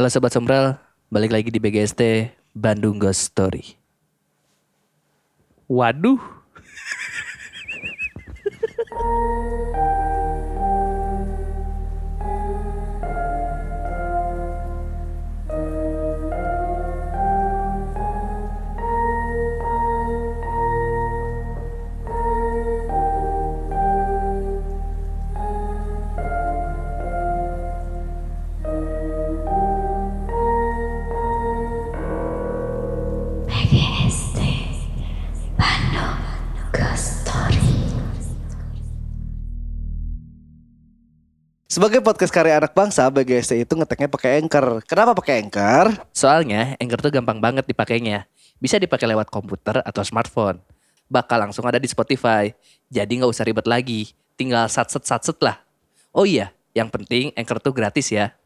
Halo Sobat Sombral, balik lagi di BGST Bandung Ghost Story. Waduh. Sebagai podcast karya anak bangsa, BGST itu ngeteknya pakai Anchor. Kenapa pakai Anchor? Soalnya Anchor tuh gampang banget dipakainya. Bisa dipakai lewat komputer atau smartphone. Bakal langsung ada di Spotify. Jadi nggak usah ribet lagi. Tinggal sat-set-sat-set lah. Oh iya, yang penting Anchor tuh gratis ya.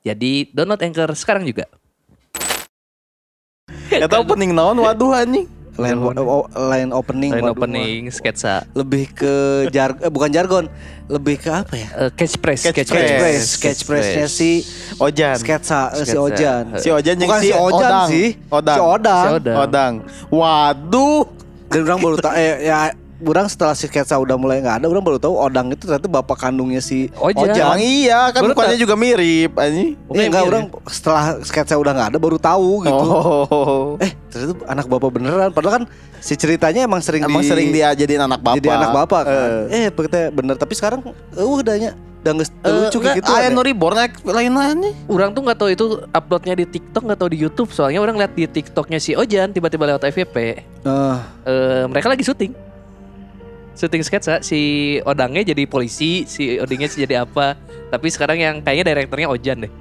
Jadi download Anchor sekarang juga. Kata opening naon waduh anjing. Line, o- line opening. Line waduh, opening, sketsa, Lebih ke jar, eh, bukan jargon, lebih ke apa ya? Eh, catchphrase, Catchphrase. Catchphrase, catchphrase-nya si Ojan. sketsa, eh, si Sketsa. Ojan. Si Ojan yang Bukan si si Ojan Odang. sih, Odang. si Odang. Si Odang. Odang. Waduh. Dan orang baru tahu, eh, ya, orang setelah si sketsa udah mulai nggak ada, orang baru tahu Odang itu ternyata bapak kandungnya si Ojan. Ojan. Emang iya kan Baru mukanya juga mirip anjing. Iya enggak, orang setelah sketsa udah nggak ada baru tahu gitu. Oh. Eh, ternyata anak bapak beneran. Padahal kan si ceritanya emang sering Emang di, sering dia jadiin anak bapak. jadi anak bapak kan. Eh. Eh, begitu bener. Tapi sekarang eh udahnya udah nggak Eh, lucu kayak gitu. Aya ada. nu reborn naik lain anjing. Orang tuh nggak tahu itu uploadnya di TikTok nggak tahu di YouTube. Soalnya orang lihat di TikToknya si Ojan tiba-tiba lewat FYP. Eh, Eh, mereka lagi syuting. Syuting sketsa si Odangnya jadi polisi, si Odingnya sih jadi apa. Tapi sekarang yang kayaknya direkturnya Ojan deh.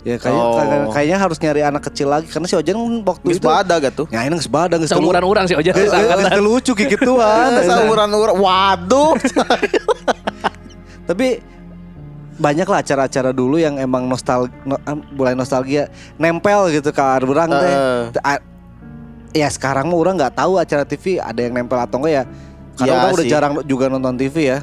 ya kayaknya Oh. kayak- kayaknya harus nyari anak kecil lagi karena si Ojan waktu Geus itu bada gatuh. Ya ini geus bada geus Seumuran orang si Ojan Geus- lucu kayak gituan. Sauran urang. Waduh. Tapi banyak lah acara-acara dulu yang emang nostal no- mulai nostalgia nempel gitu ke orang teh. Eh. A- Ya sekarang mah orang nggak tahu acara TV ada yang nempel atau enggak ya. Karena Iya orang udah jarang juga nonton TV ya.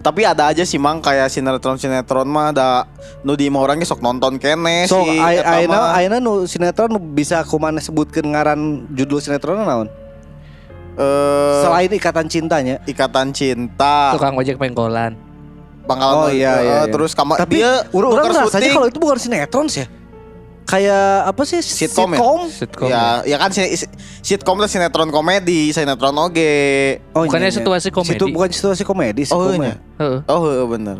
Tapi ada aja sih mang kayak sinetron-sinetron mah ada nu di orangnya sok nonton kene So, sih. ai- eta ayeuna mah. ayeuna nu sinetron nu bisa kumana sebutkeun ngaran judul sinetron naon? Eh, Selain ikatan cintanya. ikatan cinta. Tukang ojek pengkolan. Oh, Pangkalan iya, eh, iya, iya. terus kamar Tapi dia orang orang rasanya kalau itu bukan sinetron sih ya. Kayak apa sih Sitkom ya? Sitkom. ya, ya kan si- si- sitkom itu sinetron komedi, sinetron oge. Oh, Bukannya iya, iya. situasi komedi? Situ bukan situasi komedi sih Oh, komedi. iya. Heeh. Oh, heeh, bener.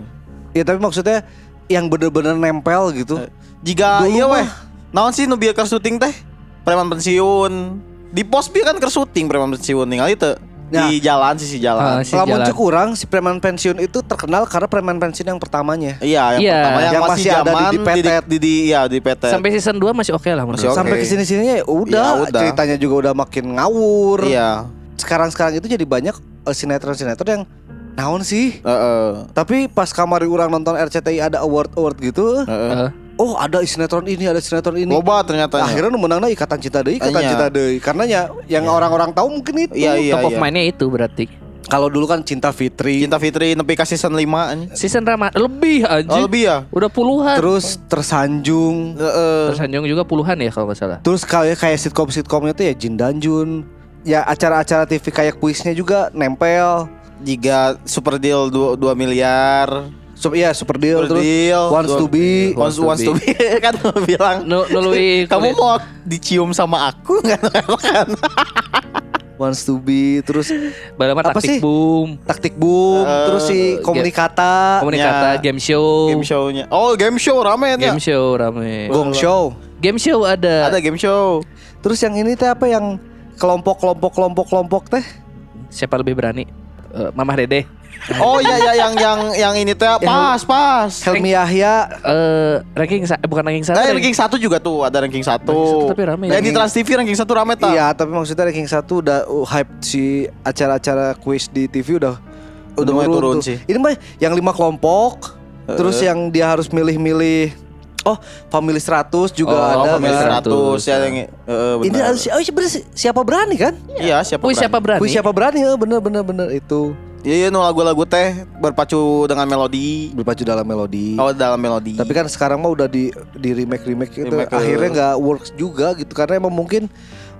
Ya tapi maksudnya yang bener-bener nempel gitu. Jika Dulu iya weh. Naon sih nu bieu keur syuting teh? Preman pensiun. Di pos bieu kan syuting preman pensiun tinggal itu Ya. di jalan sisi jalan. Ah, si Lamun jalan. cek urang si preman pensiun itu terkenal karena preman pensiun yang pertamanya. Iya, yang Iya. pertama yang, Yang masih, masih ada di- zaman di petet. di, di, iya di PT. Sampai season 2 masih oke lah menurut. Masih oke. Sampai ke sini-sininya ya udah, Ya udah. ceritanya juga udah makin ngawur. Iya. Sekarang-sekarang itu jadi banyak eh, sinetron-sinetron yang naon sih? Heeh. Tapi pas kamari orang nonton RCTI ada award-award gitu, Heeh. Heeh. Oh ada sinetron ini, ada sinetron ini. Loba ternyata. Akhirnya nu menangna ikatan cinta deui, ikatan Iya. cinta deui. Karena ya yang orang-orang tahu mungkin itu. Iya, iya. Top of mind-nya itu berarti. Kalau dulu kan Cinta Fitri, Cinta Fitri nepi ka season 5 anjing. Season Rama lebih Oh, anjing. lebih ya? Udah puluhan. terus Tersanjung, Heeh. Terus Anjong juga puluhan ya kalau nggak salah. terus kayak kayak sitkom-sitkomnya tuh ya Jin dan Jun. Ya acara-acara TV kayak kuisnya juga nempel. Jika Super Deal 2, 2 miliar. So, iya Super Deal Super terus Deal. Wants to Be. Wants, wants to be kan lu bilang. Nu nului Kamu mau dicium sama aku kan? Wants to Be terus Balama Apa sih? taktik boom, Taktik Boom, Eh, terus si Komunikata, komunikata, Ya. game show, game show-nya. Oh, game show rame ya. game show rame. Gong Show. Game show ada. Ada game show. Terus yang ini teh apa yang kelompok-kelompok kelompok-kelompok teh? Siapa lebih berani? Eh, Mamah Dede. Oh iya ya yang yang yang ini teh pas pas. Helmi Yahya, Eh ranking eh, bukan ranking satu. Nah, ranking- ranking satu juga tuh ada ranking satu. Ranking satu tapi rame Dan ya. di Trans TV ranking satu rame tak? Iya, tapi maksudnya ranking satu udah uh, hype si acara-acara quiz di TV udah Udah mulai turun tuh. sih. Ini mah yang lima kelompok, terus yang dia harus milih-milih. Oh, Family 100 juga Oh, ada. Family kan? 100 ya yang eh, Ini benar. ada si- oh, sebenarnya si- siapa berani kan? Iya, siapa? Berani? siapa berani? Siapa berani? Eh, bener bener bener itu. Iya, nu lagu-lagu teh berpacu dengan melodi. berpacu dalam melodi. Oh, dalam melodi. Tapi kan sekarang mah udah di di remake remake itu Remake ke- akhirnya nggak works juga gitu karena emang mungkin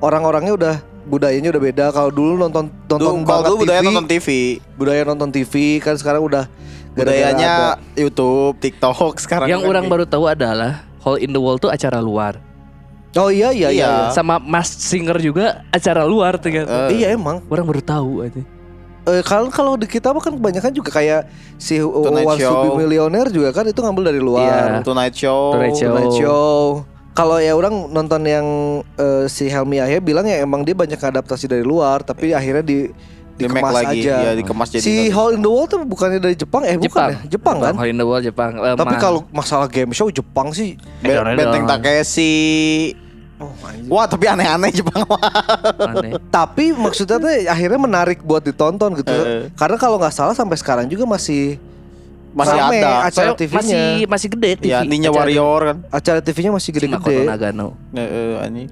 orang-orangnya udah budayanya udah beda. Kalau dulu nonton nonton Dulu- kalau banget dulu budaya TV, nonton TV, budaya nonton TV kan sekarang udah budayanya ada- YouTube, TikTok sekarang. Yang kan orang baru tahu adalah Hall in the Wall tuh acara luar. Oh iya iya iya. Iya. Iya, Sama Mas Singer juga acara luar ternyata. Iya, emang. Orang baru tahu aja. Eh, kalau kalau di kita mah kan kebanyakan juga kayak si Tonight Wants to Be Show. Millionaire juga kan itu ngambil dari luar. Iya. Tonight Show. Tonight Show. Tonight Show. Kalau ya orang nonton yang eh, si Helmi Yahya bilang ya emang dia banyak adaptasi dari luar tapi akhirnya di Di dikemas make lagi, aja. ya, dikemas jadi si. Hall in the Wall tuh bukannya dari Jepang eh bukan Jepang. ya? Jepang kan? Hall in the Wall Jepang. Tapi kalau masalah game show Jepang sih Be- Benteng. Takeshi. Oh anjir. Wah, tapi aneh-aneh Jepang aneh. Tapi maksudnya tuh akhirnya menarik buat ditonton gitu. Eh. Karena kalau nggak salah sampai sekarang juga masih Masih rame ada. acara Soalnya TV-nya. masih masih gede TV. Ya, Ninja Acara Warrior kan. Acara TV-nya masih gede-gede. Nagano. Heeh, anjing.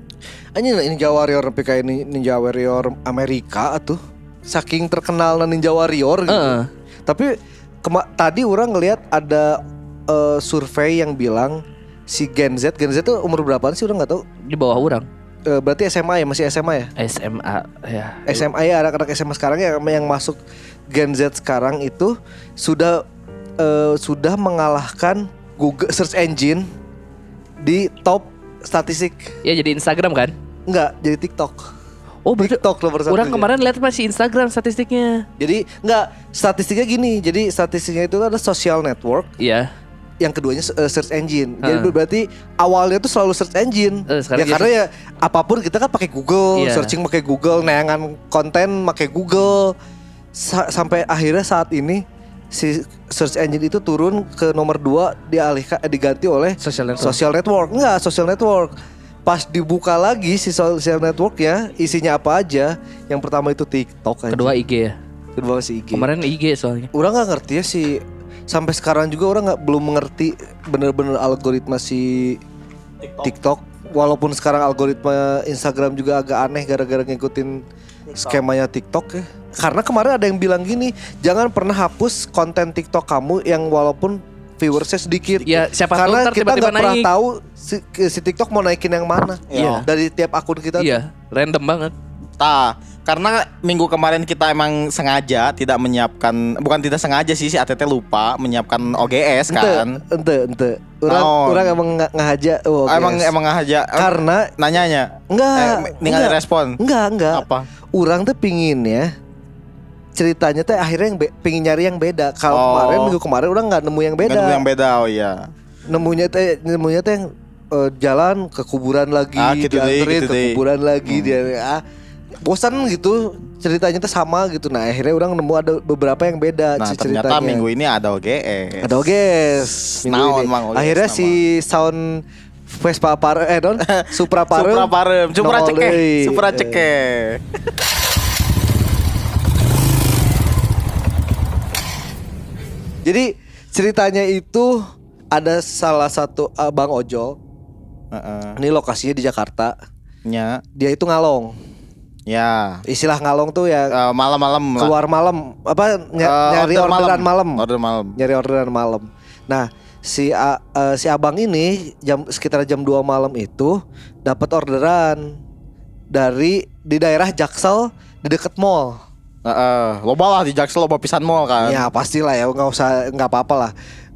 Ini Ninja Warrior tapi kayak ini Ninja Warrior Amerika tuh. Saking terkenal Ninja Warrior gitu. Heeh. Tapi kema- tadi orang ngelihat ada eh, survei yang bilang si Gen Z, Gen Z tuh umur berapaan sih orang nggak tahu. Di bawah orang. Eh, berarti SMA ya, masih SMA ya? SMA ya. SMA ya anak-anak SMA sekarang yang yang masuk Gen Z sekarang itu sudah eh, sudah mengalahkan Google search engine di top statistik. Ya jadi Instagram kan? Enggak, jadi TikTok. Oh berarti TikTok nomor satu. orang kemarin lihat masih Instagram statistiknya. Jadi enggak statistiknya gini. Jadi statistiknya itu ada social network, Iya. Yang keduanya eh, search engine. Jadi berarti awalnya tuh selalu search engine. Eh, ya karena ya apa pun kita kan pakai Google, Iya. searching pakai Google, nayangan konten pakai Google. Sa- sampai akhirnya saat ini si search engine itu turun ke nomor 2 dialihkan eh, diganti oleh Social network. social network. Enggak, social network. Pas dibuka lagi si social networknya isinya apa aja? Yang pertama itu TikTok aja. Kedua IG ya. kedua si IG. Kemarin IG soalnya. Orang nggak ngerti ya si sampai sekarang juga orang nggak belum mengerti bener-bener algoritma si TikTok. Walaupun sekarang algoritma Instagram juga agak aneh gara-gara ngikutin skemanya TikTok ya. Karena kemarin ada yang bilang gini, jangan pernah hapus konten TikTok kamu yang walaupun viewersnya sedikit. Ya siapa tahu Karena ntar kita nggak pernah tahu si, si TikTok mau naikin yang mana. Iya. Dari tiap akun kita. Iya, random banget. Tah, karena minggu kemarin kita emang sengaja tidak menyiapkan bukan tidak sengaja sih si ATT lupa menyiapkan OGS kan. ente, ente. Orang, Naon? orang emang ngahaja. Oh, Emang guys. emang aja karena nanyanya. enggak, Eh, enggak, respon. enggak, enggak. Apa? Orang tuh pingin ya ceritanya teh akhirnya yang be- pingin nyari yang beda. Kalau Oh. kemarin minggu kemarin orang nggak nemu yang beda. Nemu yang beda oh iya. Nemunya teh nemunya teh yang eh, jalan ke kuburan lagi, Ah, gitu dianterin gitu ke deh. kuburan lagi dia ah bosan gitu ceritanya tuh sama gitu. Nah akhirnya orang nemu ada beberapa yang beda Nah, si ternyata ceritanya. minggu ini ada OGS. Ada guys. Minggu Naon, ini. Mang, OGS Akhirnya nama. si sound Vespa Par eh non Supra Parem. Supra Parem, Supra deui. Supra cekeh. Jadi ceritanya itu ada salah satu abang ojol. Heeh. Ini lokasinya di Jakarta. Nya, Dia itu ngalong. Ya. Istilah ngalong tuh ya Eh, malam-malam lah. keluar malam apa ny- Eh, nyari order orderan malam. Order malam. Nyari orderan malam. Nah, si A- eh, si abang ini jam sekitar jam 2 malam itu dapat orderan dari di daerah Jaksel di deket mall. Heeh, loba lah di Jaksel loba pisan mall kan. Ya pastilah ya nggak usah nggak apa-apa lah.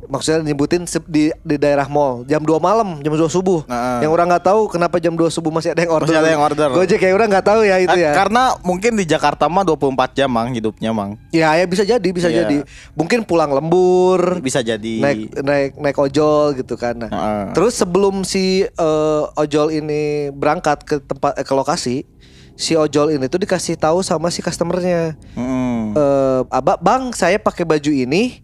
Maksudnya nyebutin di di daerah mall jam 2 malam jam 2 subuh. Heeh. Yang orang nggak tahu kenapa jam 2 subuh masih ada yang order. Masih ada yang order. Gojek ya orang nggak tahu ya itu ya. Karena mungkin di Jakarta mah 24 jam mang hidupnya mang. Ya ya bisa jadi bisa Iya. jadi. Mungkin pulang lembur. Bisa jadi. Naik naik naik ojol gitu kan. Nah, Heeh. Terus sebelum si eh, ojol ini berangkat ke tempat eh, ke lokasi, si ojol ini tuh dikasih tahu sama si customernya. Mm. eh abah bang saya pakai baju ini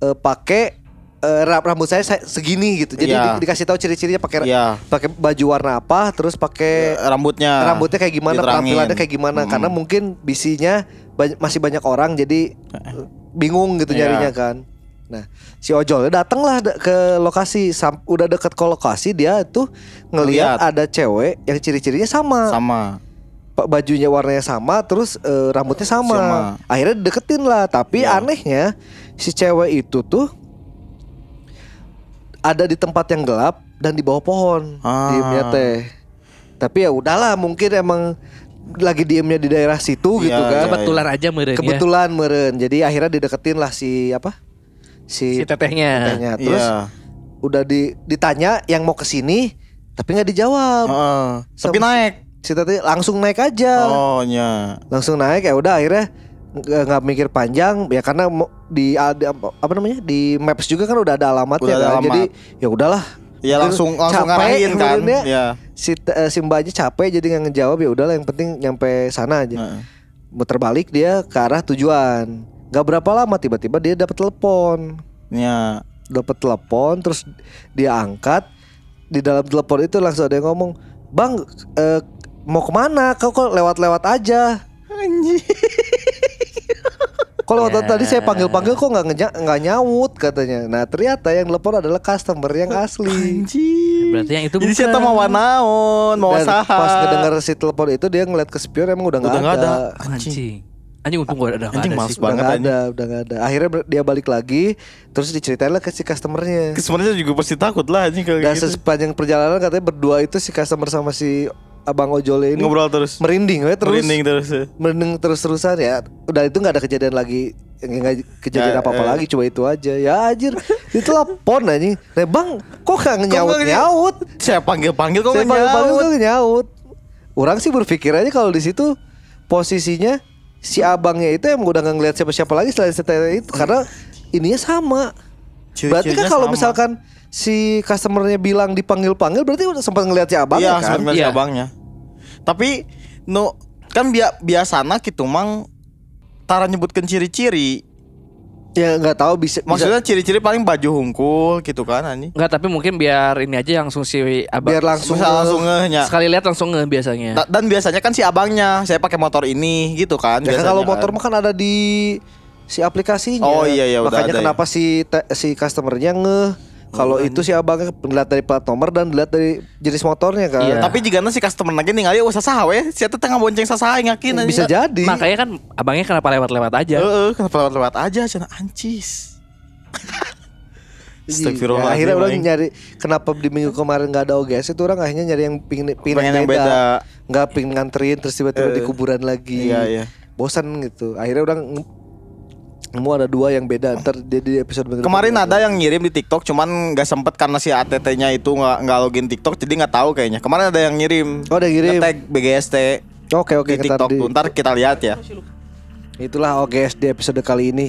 eh, pakai eh, ra- rambut saya, saya segini gitu jadi Iya. di- dikasih tahu ciri-cirinya pakai Iya. pakai baju warna apa terus pakai Eh, rambutnya rambutnya kayak gimana diterangin. penampilannya kayak gimana Mm-mm. karena mungkin bisinya bany- masih banyak orang jadi eh, bingung gitu Iya. nyarinya kan nah si ojol datang lah da- ke lokasi sam- udah deket ke lokasi dia tuh ngelihat ada cewek yang ciri-cirinya sama sama pa- bajunya warnanya sama terus eh, rambutnya sama. Sama. akhirnya deketin lah tapi Iya. anehnya si cewek itu tuh ada di tempat yang gelap dan di bawah pohon Ah. diemnya teh tapi ya udahlah mungkin emang lagi diemnya di daerah situ Iya, gitu kan iya, Kebetulan aja meren ya. kebetulan meren jadi akhirnya dideketin lah si apa si, Si tetehnya. tetehnya. terus Iya. udah di, ditanya yang mau ke sini tapi nggak dijawab Heeh. Tapi naik. si teteh langsung naik aja Oh, langsung naik ya udah akhirnya nggak mikir panjang ya karena di ada apa namanya di maps juga kan udah ada alamatnya Udah ada kan alamat. jadi ya udahlah Ya langsung langsung Capek ngarahin kan. Ya. si eh, si mbaknya capek jadi nggak ngejawab ya udahlah yang penting nyampe sana aja Heeh. muter balik dia ke arah tujuan nggak berapa lama tiba-tiba dia dapat telepon Ya. dapat telepon terus dia angkat di dalam telepon itu langsung ada yang ngomong bang eh, mau ke mana kau kok lewat-lewat aja Kalau waktu Ya. tadi saya panggil-panggil kok nggak nggak nyaut katanya. Nah ternyata yang telepon adalah customer yang asli. Anjing. Berarti yang itu Jadi bukan. saya mau naon, mau Dan saha. pas ngedenger si telepon itu dia ngeliat ke spion emang udah nggak Udah ada. ada. Anjing. Anjing untung gua ada Anjing ada males. Udah banget nggak anjing. ada, udah nggak ada. Akhirnya dia balik lagi, terus diceritain lah ke si customernya. Sebenarnya juga pasti takut lah anjing kalau Dan gitu. sepanjang perjalanan katanya berdua itu si customer sama si abang ojolnya ini Ngobrol terus. merinding we, terus Merinding terus. ya. merinding terus terusan ya. Udah itu nggak ada kejadian lagi nggak kejadian Ya, apa apa eh. lagi cuma itu aja ya anjir itu telepon anjing nah bang kok nggak nyaut nyaut Saya panggil-panggil kok saya panggil panggil nyaut? kok nyaut orang sih berpikir aja kalau di situ posisinya si abangnya itu emang udah nggak ngeliat siapa siapa lagi selain si teteh itu karena ininya sama berarti kan kalau sama. misalkan si customernya bilang dipanggil panggil berarti udah sempat ngeliat si abangnya Iya, kan Iya. abangnya. Tapi no kan bia biasana gitu mang tara nyebutkan ciri-ciri. ya nggak tahu bisa, Maksudnya ciri-ciri paling baju hungkul gitu kan anjing. Enggak, tapi mungkin biar ini aja langsung si abang. biar langsung Bisa langsung ngehnya. Sekali lihat langsung nge biasanya. Da- Dan biasanya kan si abangnya, saya pakai motor ini gitu kan. Ya kan biasanya kalau kan. motor mah kan ada di si aplikasinya. Oh, iya, iya, udah Makanya ada ya. kenapa si te- si customernya ngeh kalau itu si abangnya dilihat dari plat nomor dan dilihat dari jenis motornya kan. Iya. Tapi jika si customer lagi ningali usah saha we, saya teh tengah bonceng sasaha yakin. Bisa jadi. Makanya kan abangnya kenapa lewat-lewat aja. Heeh, kenapa lewat-lewat aja cenah ancis. Ya, Astagfirullahaladzim, akhirnya orang nyari kenapa di minggu kemarin nggak ada OGS itu orang akhirnya nyari yang pingin, pingin Pengen yang beda. beda. nggak pingin nganterin terus tiba-tiba Eh. di kuburan lagi. Iya, iya. Bosan gitu. Akhirnya orang nemu ada dua yang beda ntar jadi episode minggu Kemarin ada yang ngirim di TikTok, cuman nggak sempet karena si ATT-nya itu nggak nggak login TikTok, jadi nggak tahu kayaknya. Kemarin ada yang ngirim. Oh, ada ngirim. Tag BGST Oke oke di TikTok di- tuh. Ntar kita lihat ya. Itulah OGS di episode kali ini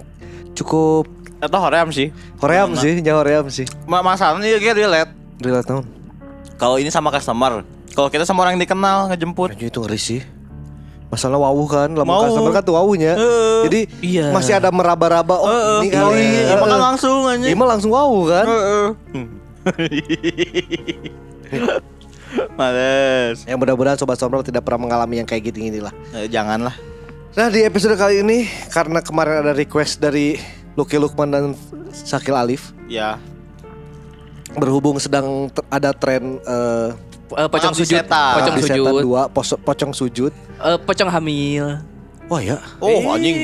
cukup Atau hoream sih. Hoream sih, nya hoream sih. Ma masalahnya dia relate. Relate tahun. Kalau ini sama customer, kalau kita sama orang yang dikenal ngejemput. Anjir itu ngeri sih. Masalah wawu kan, lama customer kan tuh wawunya. Heeh. Jadi Iya. masih ada meraba-raba oh Heeh, ini oh, kali. iya, makan langsung aja. Ini mah langsung wawu kan. Heeh. Males. Ya mudah-mudahan sobat sombral tidak pernah mengalami yang kayak gitu inilah. Eh, janganlah. Nah di episode kali ini karena kemarin ada request dari Lucky Lukman dan Sakil Alif Ya. berhubung sedang ter- ada tren eh Eh, pocong Pengabdi sujud, setan. pocong di setan sujud, dua pos- pocong sujud. Eh, pocong hamil. Oh ya. Oh anjing.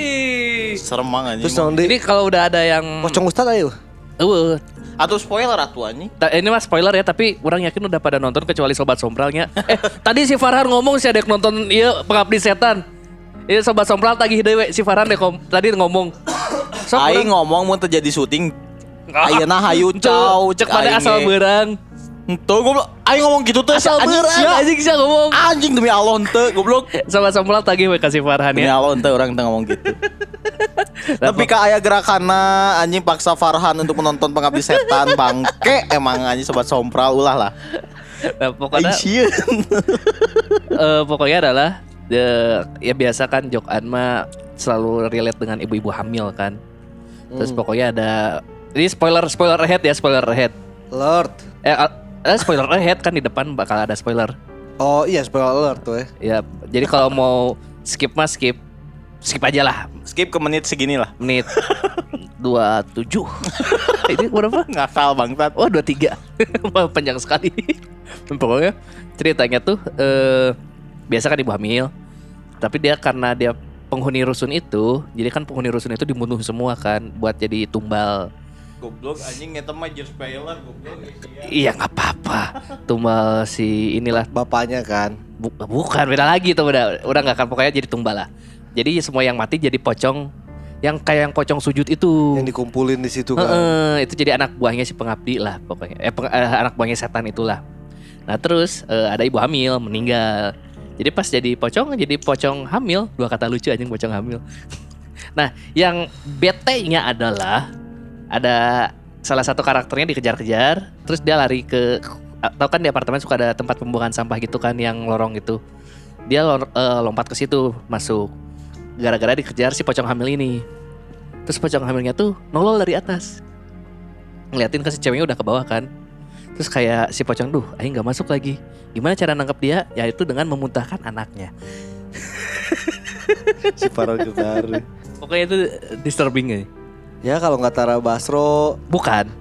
Serem banget anjing. Terus nanti Ini kalau udah ada yang pocong ustad ayo. Eueuh. Atau spoiler atuh anjing. Ta- ini mah spoiler ya tapi orang yakin udah pada nonton kecuali sobat sombralnya. Eh tadi si Farhan ngomong sih ada yang nonton iya pengabdi setan. Iya sobat sombral tagih dewe si Farhan deh kom- tadi ngomong. Sok Aing ngomong mun teu jadi syuting. Ah, Ayeuna hayu caw Cek pada asal berang. Tuh goblok. Aing ngomong gitu tuh Asal anjing sia. anjing sih ngomong. Anjing demi Allah ente goblok. Sobat sombral tagih we kasih Farhan Demi ya. Allah ente orang ente ngomong gitu. Tapi ka aya gerakana anjing paksa Farhan untuk menonton pengabdi setan bangke emang anjing sobat sompral ulah lah. Nah, pokoknya eh, pokoknya adalah eh, ya biasa kan Jokan mah selalu relate dengan ibu-ibu hamil kan. Terus pokoknya ada ini spoiler spoiler ahead ya spoiler ahead. Lord. Eh, eh spoiler ahead kan di depan bakal ada spoiler. Oh iya spoiler alert tuh ya. Ya jadi kalau mau skip mah skip skip aja lah Skip ke menit segini lah. menit 27 Ini berapa? Ngakal bangsat. Oh 23 Wah, Panjang sekali Pokoknya ceritanya tuh eh Biasa kan ibu hamil Tapi dia karena dia penghuni rusun itu, jadi kan penghuni rusun itu dibunuh semua kan buat jadi tumbal. Goblok anjing mah Gears Paler goblok. Iya nggak apa-apa. Tumbal si inilah Bapaknya kan. Bu- bukan beda lagi tuh udah udah nggak akan pokoknya jadi tumbal lah. Jadi semua yang mati jadi pocong yang kayak yang pocong sujud itu. Yang dikumpulin di situ kan. Heeh, itu jadi anak buahnya si pengabdi lah pokoknya. Eh, peng- eh, anak buahnya setan itulah. Nah terus eh, ada ibu hamil meninggal. Jadi pas jadi pocong jadi pocong hamil dua kata lucu anjing pocong hamil. nah yang bete-nya adalah ada salah satu karakternya dikejar-kejar terus dia lari ke atau kan di apartemen suka ada tempat pembuangan sampah gitu kan yang lorong itu. Dia lor- eh, lompat ke situ masuk. Gara-gara dikejar si pocong hamil ini. Terus pocong hamilnya tuh nolol dari atas. Ngeliatin ke si ceweknya udah ke bawah kan. Terus kayak si pocong duh aing nggak masuk lagi. Gimana cara nangkep dia? Yaitu dengan memuntahkan anaknya. Si Gerdari. pokoknya itu disturbing ya Ya kalau nggak Tara Basro, bukan.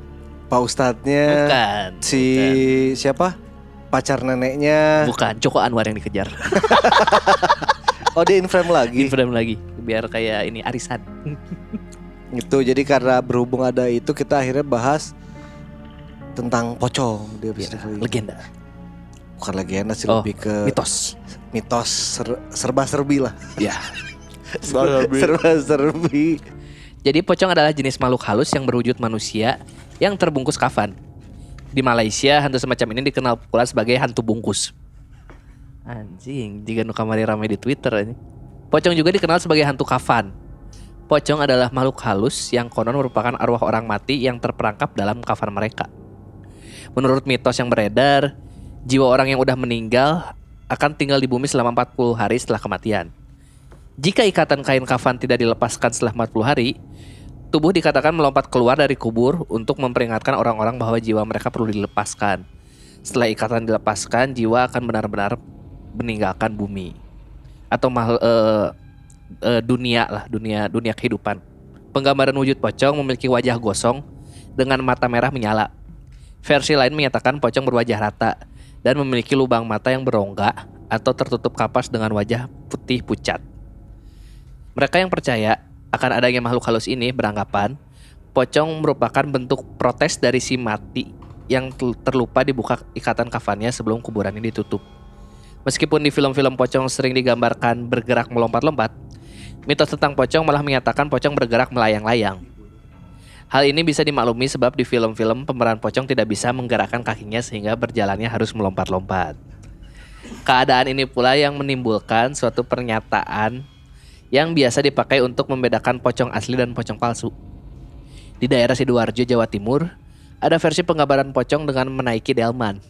Pak Ustadznya, bukan si siapa? Pacar neneknya. bukan Joko Anwar yang dikejar. Oh dia in frame lagi. di frame lagi biar kayak ini arisan. Itu jadi karena berhubung ada itu kita akhirnya bahas tentang pocong dia Ya, bisa legenda. Bukan legenda sih Oh, lebih ke mitos. Mitos ser- serba serbi lah ya serba serbi Jadi pocong adalah jenis makhluk halus yang berwujud manusia yang terbungkus kafan. Di Malaysia, hantu semacam ini dikenal pula sebagai hantu bungkus. Anjing, jika nu kamari rame di Twitter ini. Pocong juga dikenal sebagai hantu kafan. Pocong adalah makhluk halus yang konon merupakan arwah orang mati yang terperangkap dalam kafan mereka. Menurut mitos yang beredar, jiwa orang yang udah meninggal akan tinggal di bumi selama 40 hari setelah kematian. Jika ikatan kain kafan tidak dilepaskan setelah 40 hari, tubuh dikatakan melompat keluar dari kubur untuk memperingatkan orang-orang bahwa jiwa mereka perlu dilepaskan. Setelah ikatan dilepaskan, jiwa akan benar-benar meninggalkan bumi atau mahal eh, eh, dunia lah, dunia dunia kehidupan. Penggambaran wujud pocong memiliki wajah gosong dengan mata merah menyala. Versi lain menyatakan pocong berwajah rata dan memiliki lubang mata yang berongga atau tertutup kapas dengan wajah putih pucat. Mereka yang percaya akan adanya makhluk halus ini beranggapan pocong merupakan bentuk protes dari si mati yang terlupa dibuka ikatan kafannya sebelum kuburannya ditutup. Meskipun di film-film pocong sering digambarkan bergerak melompat-lompat, mitos tentang pocong malah menyatakan pocong bergerak melayang-layang. Hal ini bisa dimaklumi sebab di film-film pemeran pocong tidak bisa menggerakkan kakinya sehingga berjalannya harus melompat-lompat. Keadaan ini pula yang menimbulkan suatu pernyataan yang biasa dipakai untuk membedakan pocong asli dan pocong palsu. Di daerah Sidoarjo, Jawa Timur, ada versi penggambaran pocong dengan menaiki delman.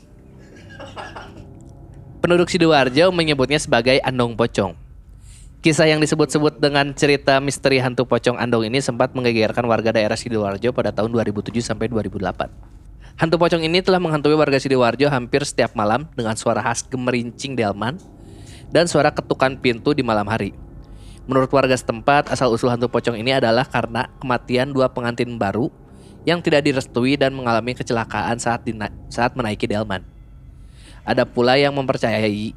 Penduduk Sidoarjo menyebutnya sebagai andong pocong. Kisah yang disebut-sebut dengan cerita misteri hantu pocong andong ini sempat menggegerkan warga daerah Sidoarjo pada tahun 2007 sampai 2008. Hantu pocong ini telah menghantui warga Sidoarjo hampir setiap malam dengan suara khas gemerincing delman dan suara ketukan pintu di malam hari. Menurut warga setempat, asal-usul hantu pocong ini adalah karena kematian dua pengantin baru yang tidak direstui dan mengalami kecelakaan saat dina- saat menaiki delman. Ada pula yang mempercayai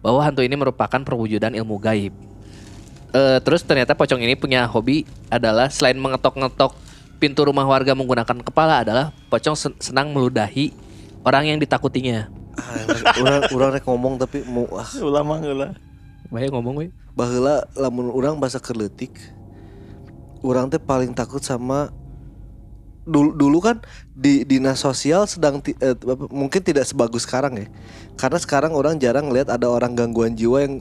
bahwa hantu ini merupakan perwujudan ilmu gaib. Eh, terus ternyata pocong ini punya hobi adalah selain mengetok-ngetok pintu rumah warga menggunakan kepala adalah pocong sen- senang meludahi orang yang ditakutinya. Ah, orang orang rek ngomong tapi mau ah Ulah mah Bahaya ngomong we. baheula lamun orang bahasa kerletik orang teh paling takut sama dulu dulu kan di dinas sosial sedang ti- eh, mungkin tidak sebagus sekarang ya. Karena sekarang orang jarang lihat ada orang gangguan jiwa yang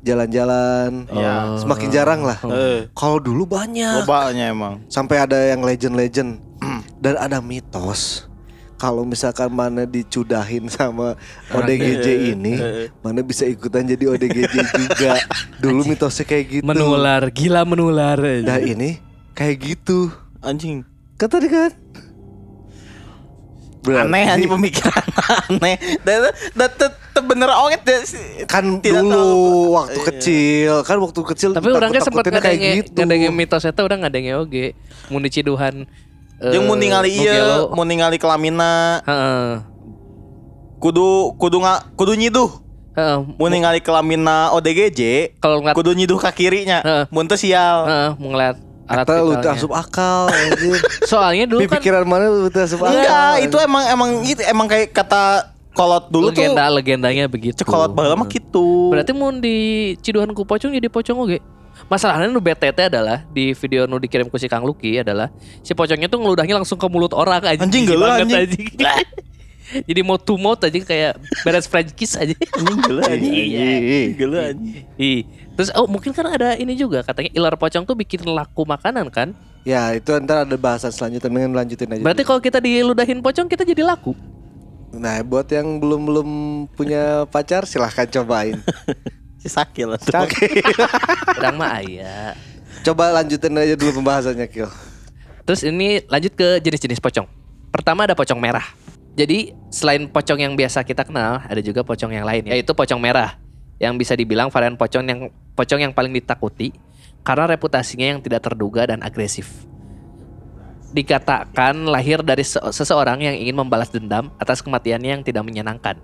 jalan-jalan. Iya. semakin jarang lah. Eh, kalau dulu banyak. Lobanya emang. sampai ada yang legend-legend. Dan ada mitos kalau misalkan mana dicudahin sama ODGJ ini mana bisa ikutan jadi ODGJ juga dulu mitosnya kayak gitu Menular, gila menular. nah ini kayak gitu Anjing. kan tadi kan Berarti Aneh anjing pemikiran aneh. Dan bener oke deh sih. kan Tidak dulu tahu. waktu Iya. kecil kan waktu kecil Tapi orangnya sempat takut-takutinnya kayak ngadenge gitu ngadenge mitos eta orang ngadenge oge. Mun diciduhan eh, Jeung mun ningali gelo. mun ningali kelamina, Heeh. kudu kudu nga, kudu nyiduh. Heeh. Mun ningali kelamina ODGJ Kalau ngeliat kudu nyiduh ka kirinya. Heeh. Mun teu sial. Heeh, mau ngeliat alat Kata lu vitalnya. asup akal anjir. Soalnya dulu Di kan pikiran mana lu asup akal. Enggak, itu emang emang itu emang kayak kata kolot dulu legenda tuh. legendanya begitu. Cek kolot baheula mah gitu. Berarti mau di ciduhan ku pocong jadi pocong oge. Masalahnya nu BTT adalah di video nu dikirim ku si Kang Luki adalah si pocongnya tuh ngeludahnya langsung ke mulut orang aja. Anjing, geuleuh, banget, anjing. jadi mau to mouth aja kayak beres French kiss aja. Anjing geuleuh anjing. Iya. Geuleuh anjing. Ih. Terus oh mungkin kan ada ini juga katanya ilar pocong tuh bikin laku makanan kan? Ya itu ntar ada bahasan selanjutnya Mendingan lanjutin aja Berarti kalau kita diludahin pocong kita jadi laku. Nah buat yang belum-belum punya pacar silahkan cobain Si sakil tuh. Kadang mah aya. Coba lanjutin aja dulu pembahasannya Kil Terus ini lanjut ke jenis-jenis pocong. Pertama ada pocong merah. Jadi selain pocong yang biasa kita kenal, ada juga pocong yang lain, yaitu pocong merah, yang bisa dibilang varian pocong yang pocong yang paling ditakuti karena reputasinya yang tidak terduga dan agresif. Dikatakan lahir dari se- seseorang yang ingin membalas dendam atas kematiannya yang tidak menyenangkan,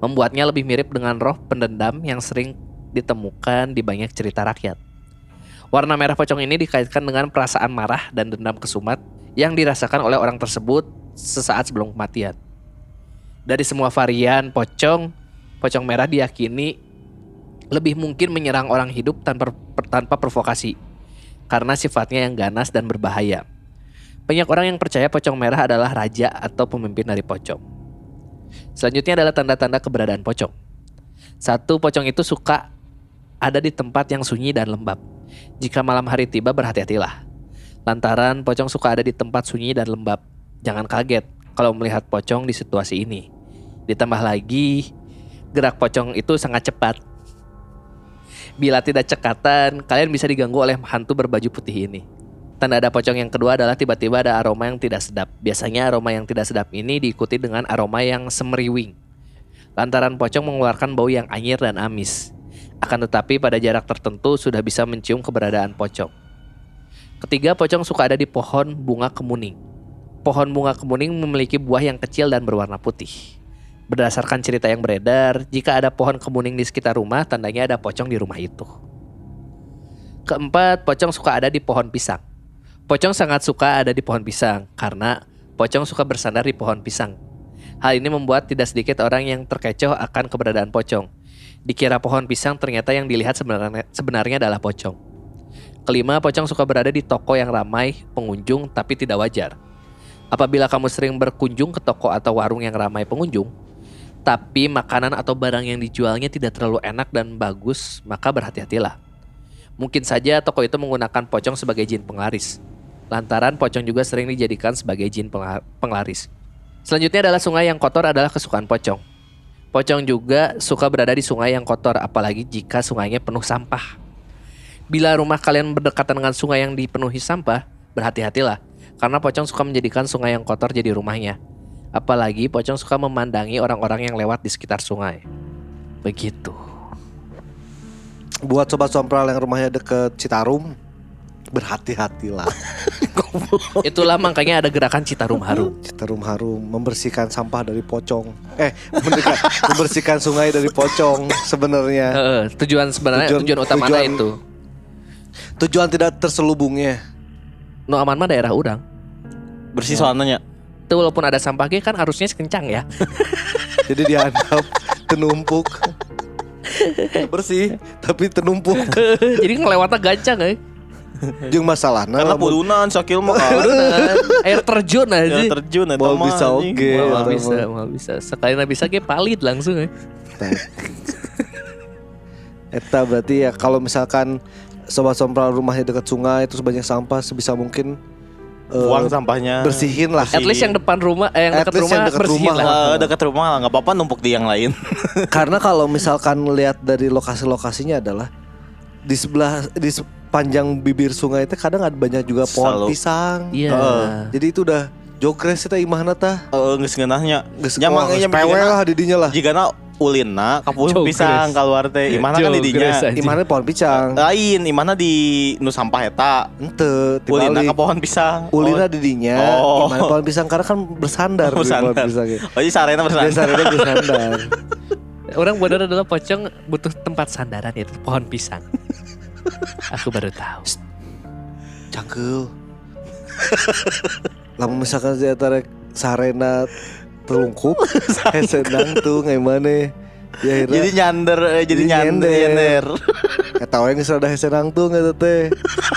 membuatnya lebih mirip dengan roh pendendam yang sering ditemukan di banyak cerita rakyat. Warna merah pocong ini dikaitkan dengan perasaan marah dan dendam kesumat yang dirasakan oleh orang tersebut sesaat sebelum kematian. Dari semua varian pocong, pocong merah diyakini lebih mungkin menyerang orang hidup tanpa tanpa provokasi karena sifatnya yang ganas dan berbahaya. Banyak orang yang percaya pocong merah adalah raja atau pemimpin dari pocong. Selanjutnya adalah tanda-tanda keberadaan pocong. Satu, pocong itu suka ada di tempat yang sunyi dan lembab. Jika malam hari tiba berhati-hatilah. Lantaran pocong suka ada di tempat sunyi dan lembab. Jangan kaget kalau melihat pocong di situasi ini. Ditambah lagi, gerak pocong itu sangat cepat. Bila tidak cekatan, kalian bisa diganggu oleh hantu berbaju putih ini. Tanda ada pocong yang kedua adalah tiba-tiba ada aroma yang tidak sedap. Biasanya aroma yang tidak sedap ini diikuti dengan aroma yang semeriwing. Lantaran pocong mengeluarkan bau yang anyir dan amis. Akan tetapi pada jarak tertentu sudah bisa mencium keberadaan pocong. Ketiga, pocong suka ada di pohon bunga kemuning. Pohon bunga kemuning memiliki buah yang kecil dan berwarna putih. Berdasarkan cerita yang beredar, jika ada pohon kemuning di sekitar rumah, tandanya ada pocong di rumah itu. Keempat, pocong suka ada di pohon pisang. Pocong sangat suka ada di pohon pisang karena pocong suka bersandar di pohon pisang. Hal ini membuat tidak sedikit orang yang terkecoh akan keberadaan pocong. Dikira pohon pisang ternyata yang dilihat sebenarnya, sebenarnya adalah pocong. Kelima, pocong suka berada di toko yang ramai pengunjung tapi tidak wajar. Apabila kamu sering berkunjung ke toko atau warung yang ramai pengunjung, tapi makanan atau barang yang dijualnya tidak terlalu enak dan bagus, maka berhati-hatilah. Mungkin saja toko itu menggunakan pocong sebagai jin penglaris. Lantaran pocong juga sering dijadikan sebagai jin pengla- penglaris. Selanjutnya adalah sungai yang kotor adalah kesukaan pocong. Pocong juga suka berada di sungai yang kotor apalagi jika sungainya penuh sampah. Bila rumah kalian berdekatan dengan sungai yang dipenuhi sampah, berhati-hatilah karena pocong suka menjadikan sungai yang kotor jadi rumahnya. Apalagi pocong suka memandangi orang-orang yang lewat di sekitar sungai. Begitu. Buat sobat sompral yang rumahnya deket Citarum Berhati-hatilah Itulah makanya ada gerakan Citarum Harum. Citarum harum Membersihkan sampah dari pocong Eh membersihkan, membersihkan sungai dari pocong Sebenarnya Heeh, tujuan sebenarnya tujuan, Tujuan- utamanya tujuan- itu. Tujuan tidak terselubungnya No aman mah daerah urang. Bersih soalnya. Itu walaupun ada sampah kan arusnya kencang ya. Jadi dihandap Tenumpuk Bersih Tapi tenumpuk Jadi ngelewatnya gancang eh. Jeung masalahna Karena pulunan sakil mah kan. Air terjun Ya aja. terjun eta Mau mah, bisa oge. Mau bisa, mau- mau bisa. Sekali bisa ge palit langsung eh. Eta berarti ya kalau misalkan sobat sompral rumahnya dekat sungai terus banyak sampah sebisa mungkin eh, Buang sampahnya. bersihin lah. At least yang depan rumah eh yang At dekat rumah yang dekat bersihin rumah lah. Eh, dekat rumah lah nggak apa-apa numpuk di yang lain. Karena kalau misalkan lihat dari lokasi-lokasinya adalah di sebelah di sepanjang bibir sungai itu kadang ada banyak juga pohon Selalu. pisang. Iya. Heeh. Jadi itu udah jogres kita imahna tah. Eh geus ngeunahnya. Geus Nyamang nya lah di dinya lah. Jigana ulina kapuh Jogres. pisang keluar teh. Imahna kan di dinya. Imahna pohon pisang. Lain, imahna di nu sampah eta. Ente, Ulina ka pohon pisang. Ulina Oh, di dinya, Oh. imahna pohon pisang karena kan bersandar di pohon bersandar. pisang. Oh, jadi sarena bersandar. Biasanya bersandar. orang benar adalah pocong butuh tempat sandaran yaitu pohon pisang. Aku baru tahu. Cangkel. Lamun misalkan saya tarik sarena telungkup, senang tuh ngai mana. Ya akhirnya Jadi nyander, eh, jadi Jadi nyander, nyender. nyander. Kata orang yang sudah senang tuh nggak teh.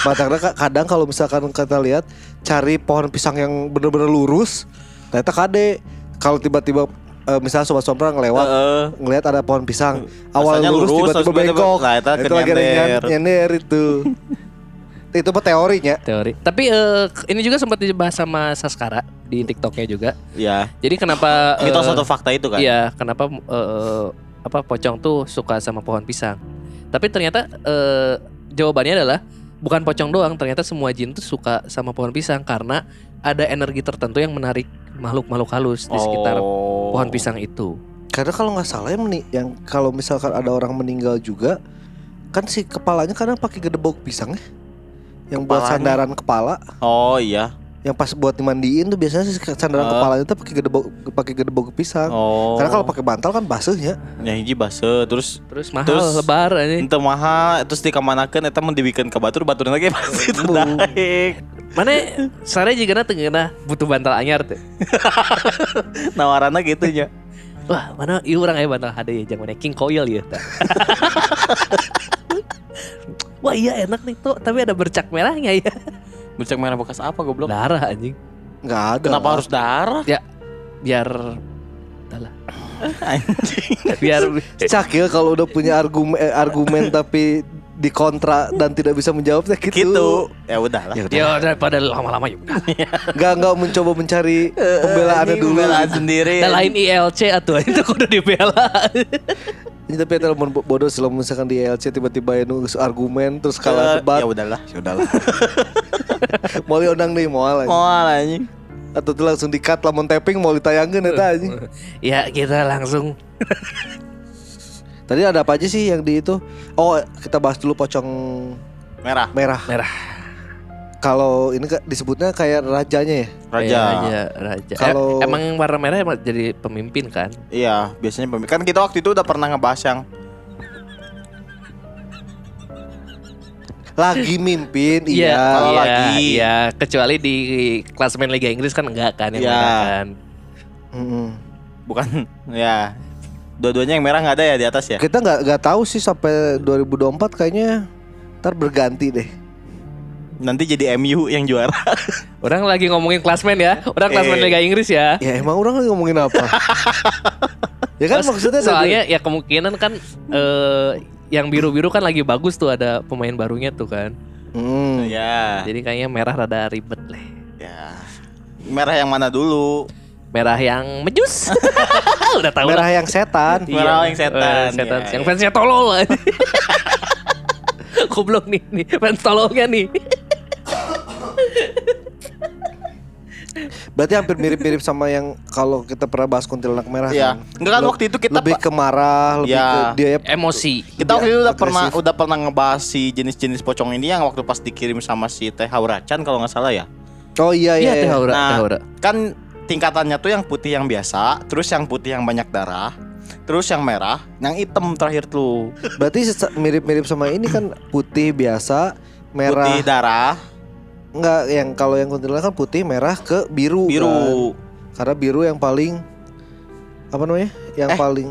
Matangnya ka- kadang kalau misalkan kita lihat cari pohon pisang yang bener-bener lurus, ternyata kade. Kalau tiba-tiba eh, misalnya sobat sompra ngelewat, Heeh. ngelihat ada pohon pisang, awal Asalnya lurus lurus, tiba-tiba bengkok. nah, itu itu lagi nyender itu. itu mah teorinya. Teori. Tapi eh, ini juga sempat dibahas sama Saskara di TikToknya juga. Ya, Jadi kenapa mitos eh, atau fakta itu kan? Iya, kenapa eh, apa pocong tuh suka sama pohon pisang? Tapi ternyata eh, jawabannya adalah bukan pocong doang, ternyata semua jin tuh suka sama pohon pisang karena ada energi tertentu yang menarik makhluk-makhluk halus di sekitar Oh. pohon pisang itu. Karena kalau nggak salah yang, meni- yang kalau misalkan ada orang meninggal juga kan si kepalanya kadang pakai gedebok pisang ya. Yang buat Kepalanya? sandaran kepala, Oh iya. yang pas buat dimandiin tuh biasanya si sandaran Ah. kepalanya tuh pakai gedebok pakai gedebok pisang. Oh. Karena kalau pakai bantal kan basahnya. ya hiji base terus Terus mahal Terus- lebar ini. ente mahal terus dikamanakeun eta mun dibikin ke batur batur lagi pasti terdaik. Mana sare juga tengena butuh bantal anyar tuh. Nawaranna gitu nya. Wah, mana ieu urang aya bantal hade ya jangan King Coil ya. Wah iya enak nih tuh, tapi ada bercak merahnya ya. Bercak merah bekas apa goblok? Darah anjing. Nggak ada. Kenapa harus darah? Biar Alah, Anjing. biar Cakil kalau udah punya argumen eh, argumen tapi dikontra dan tidak bisa menjawabnya gitu. gitu. Ya udahlah. Ya udah. ya daripada lama-lama ya udah. Nggak nggak mencoba mencari pembelaannya Anjing, dulu. Pembelaan sendiri. Nah, lain ILC atau itu kudu dibela. Ini tapi telepon bodoh sih misalkan di LC tiba-tiba yang nulis argumen terus kalah Eh, debat. Ya udahlah. Ya udahlah. mau diundang deh mau lah. Mau anjing. Atau tuh langsung di cut lamun tapping mau ditayangin eta anjing. ya kita langsung Tadi ada apa aja sih yang di itu? Oh, kita bahas dulu pocong Merah. merah. merah. Kalau ini disebutnya kayak rajanya ya. Raja. Ya, raja, raja. Kalau- Eh, emang warna merah emang jadi pemimpin kan? Iya, biasanya pemimpin. Kan kita waktu itu udah pernah ngebahas yang Lagi mimpin, Iya, iya. kalau iya, lagi. Iya, kecuali di klasemen Liga Inggris kan enggak kan yang Iya. kan. Mm-mm. bukan ya dua-duanya yang merah nggak ada ya di atas ya. Kita nggak nggak tahu sih sampai 2024 kayaknya ntar berganti deh. Nanti jadi MU yang juara. Orang lagi ngomongin klasmen ya. Orang klasmen Eh. Liga Inggris ya. Ya emang orang lagi ngomongin apa? ya kan Terus maksudnya soalnya ya kemungkinan kan eh, yang biru-biru kan lagi bagus tuh ada pemain barunya tuh kan. Hmm. ya. Jadi kayaknya merah rada ribet lah. Ya. Merah yang mana dulu? Merah yang mejus. Udah tahu Merah lah. yang setan. Merah yang setan, Eh, setan. ya. Yang fansnya tolol. Goblok nih, nih fans tololnya nih. Berarti hampir mirip-mirip sama yang kalau kita pernah bahas kuntilanak merah Iya. kan. Enggak kan waktu itu kita lebih ke marah, lebih Ya. ke dia Emosi. kita waktu itu udah pernah agresif. udah pernah ngebahas si jenis-jenis pocong ini yang waktu pas dikirim sama si Teh Hauracan kalau nggak salah ya. Oh iya Iya, iya. teh iya. aura, Nah, teh. Kan tingkatannya tuh yang putih yang biasa, terus yang putih yang banyak darah, terus yang merah, yang hitam terakhir tuh. Berarti mirip-mirip sama ini kan putih biasa, merah. Putih darah, Enggak, yang kalau yang kuntilanak kan putih, merah ke biru. kan. biru. Karena biru yang paling apa namanya? Yang Eh. paling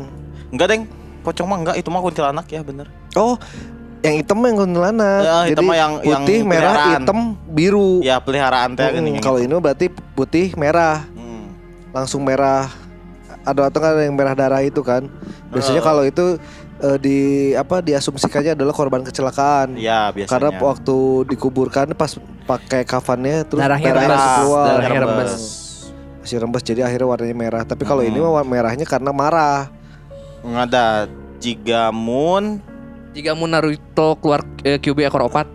Enggak, Deng. Pocong mah enggak, itu mah kuntilanak ya bener. Oh, yang hitam yang kuntilanak. Ya, Jadi yang- yang putih, merah, peliharaan. hitam, biru. Ya peliharaan teh Mm, gini. kalau ini berarti putih, merah, Hmm. Langsung merah. Ada atau kan yang merah darah itu kan? Biasanya Oh. kalau itu eh, di apa diasumsikannya adalah korban kecelakaan. Iya, biasanya. Karena waktu dikuburkan pas pakai kafannya terus Darahnya darahnya rembes. keluar. Darahnya rembes. Masih rembes jadi akhirnya warnanya merah. Tapi kalau Hmm. ini mah merahnya karena marah. Nggak ada Jigamun Jika mau Naruto keluar eh, QB ekor opat,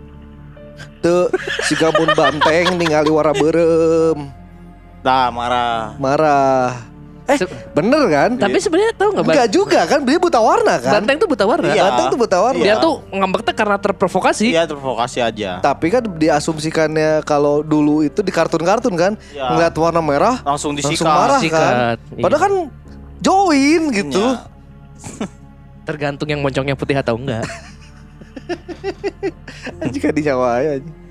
Tuh si gabun banteng ningali warna berem Dah marah marah. Eh Se- bener kan? tapi sebenarnya tahu nggak Enggak juga kan? Dia buta warna kan? Banteng tuh buta warna. Iya. Banteng tuh buta warna. Dia tuh ngambeknya karena terprovokasi. Iya terprovokasi aja Tapi kan diasumsikannya kalau dulu itu di kartun-kartun kan Iya. ngeliat warna merah Langsung disikat langsung marah Sikat, kan. iya. Padahal kan join gitu. Iya. Tergantung yang moncongnya putih atau enggak. Jika di Jawa ya. anjing. Iya.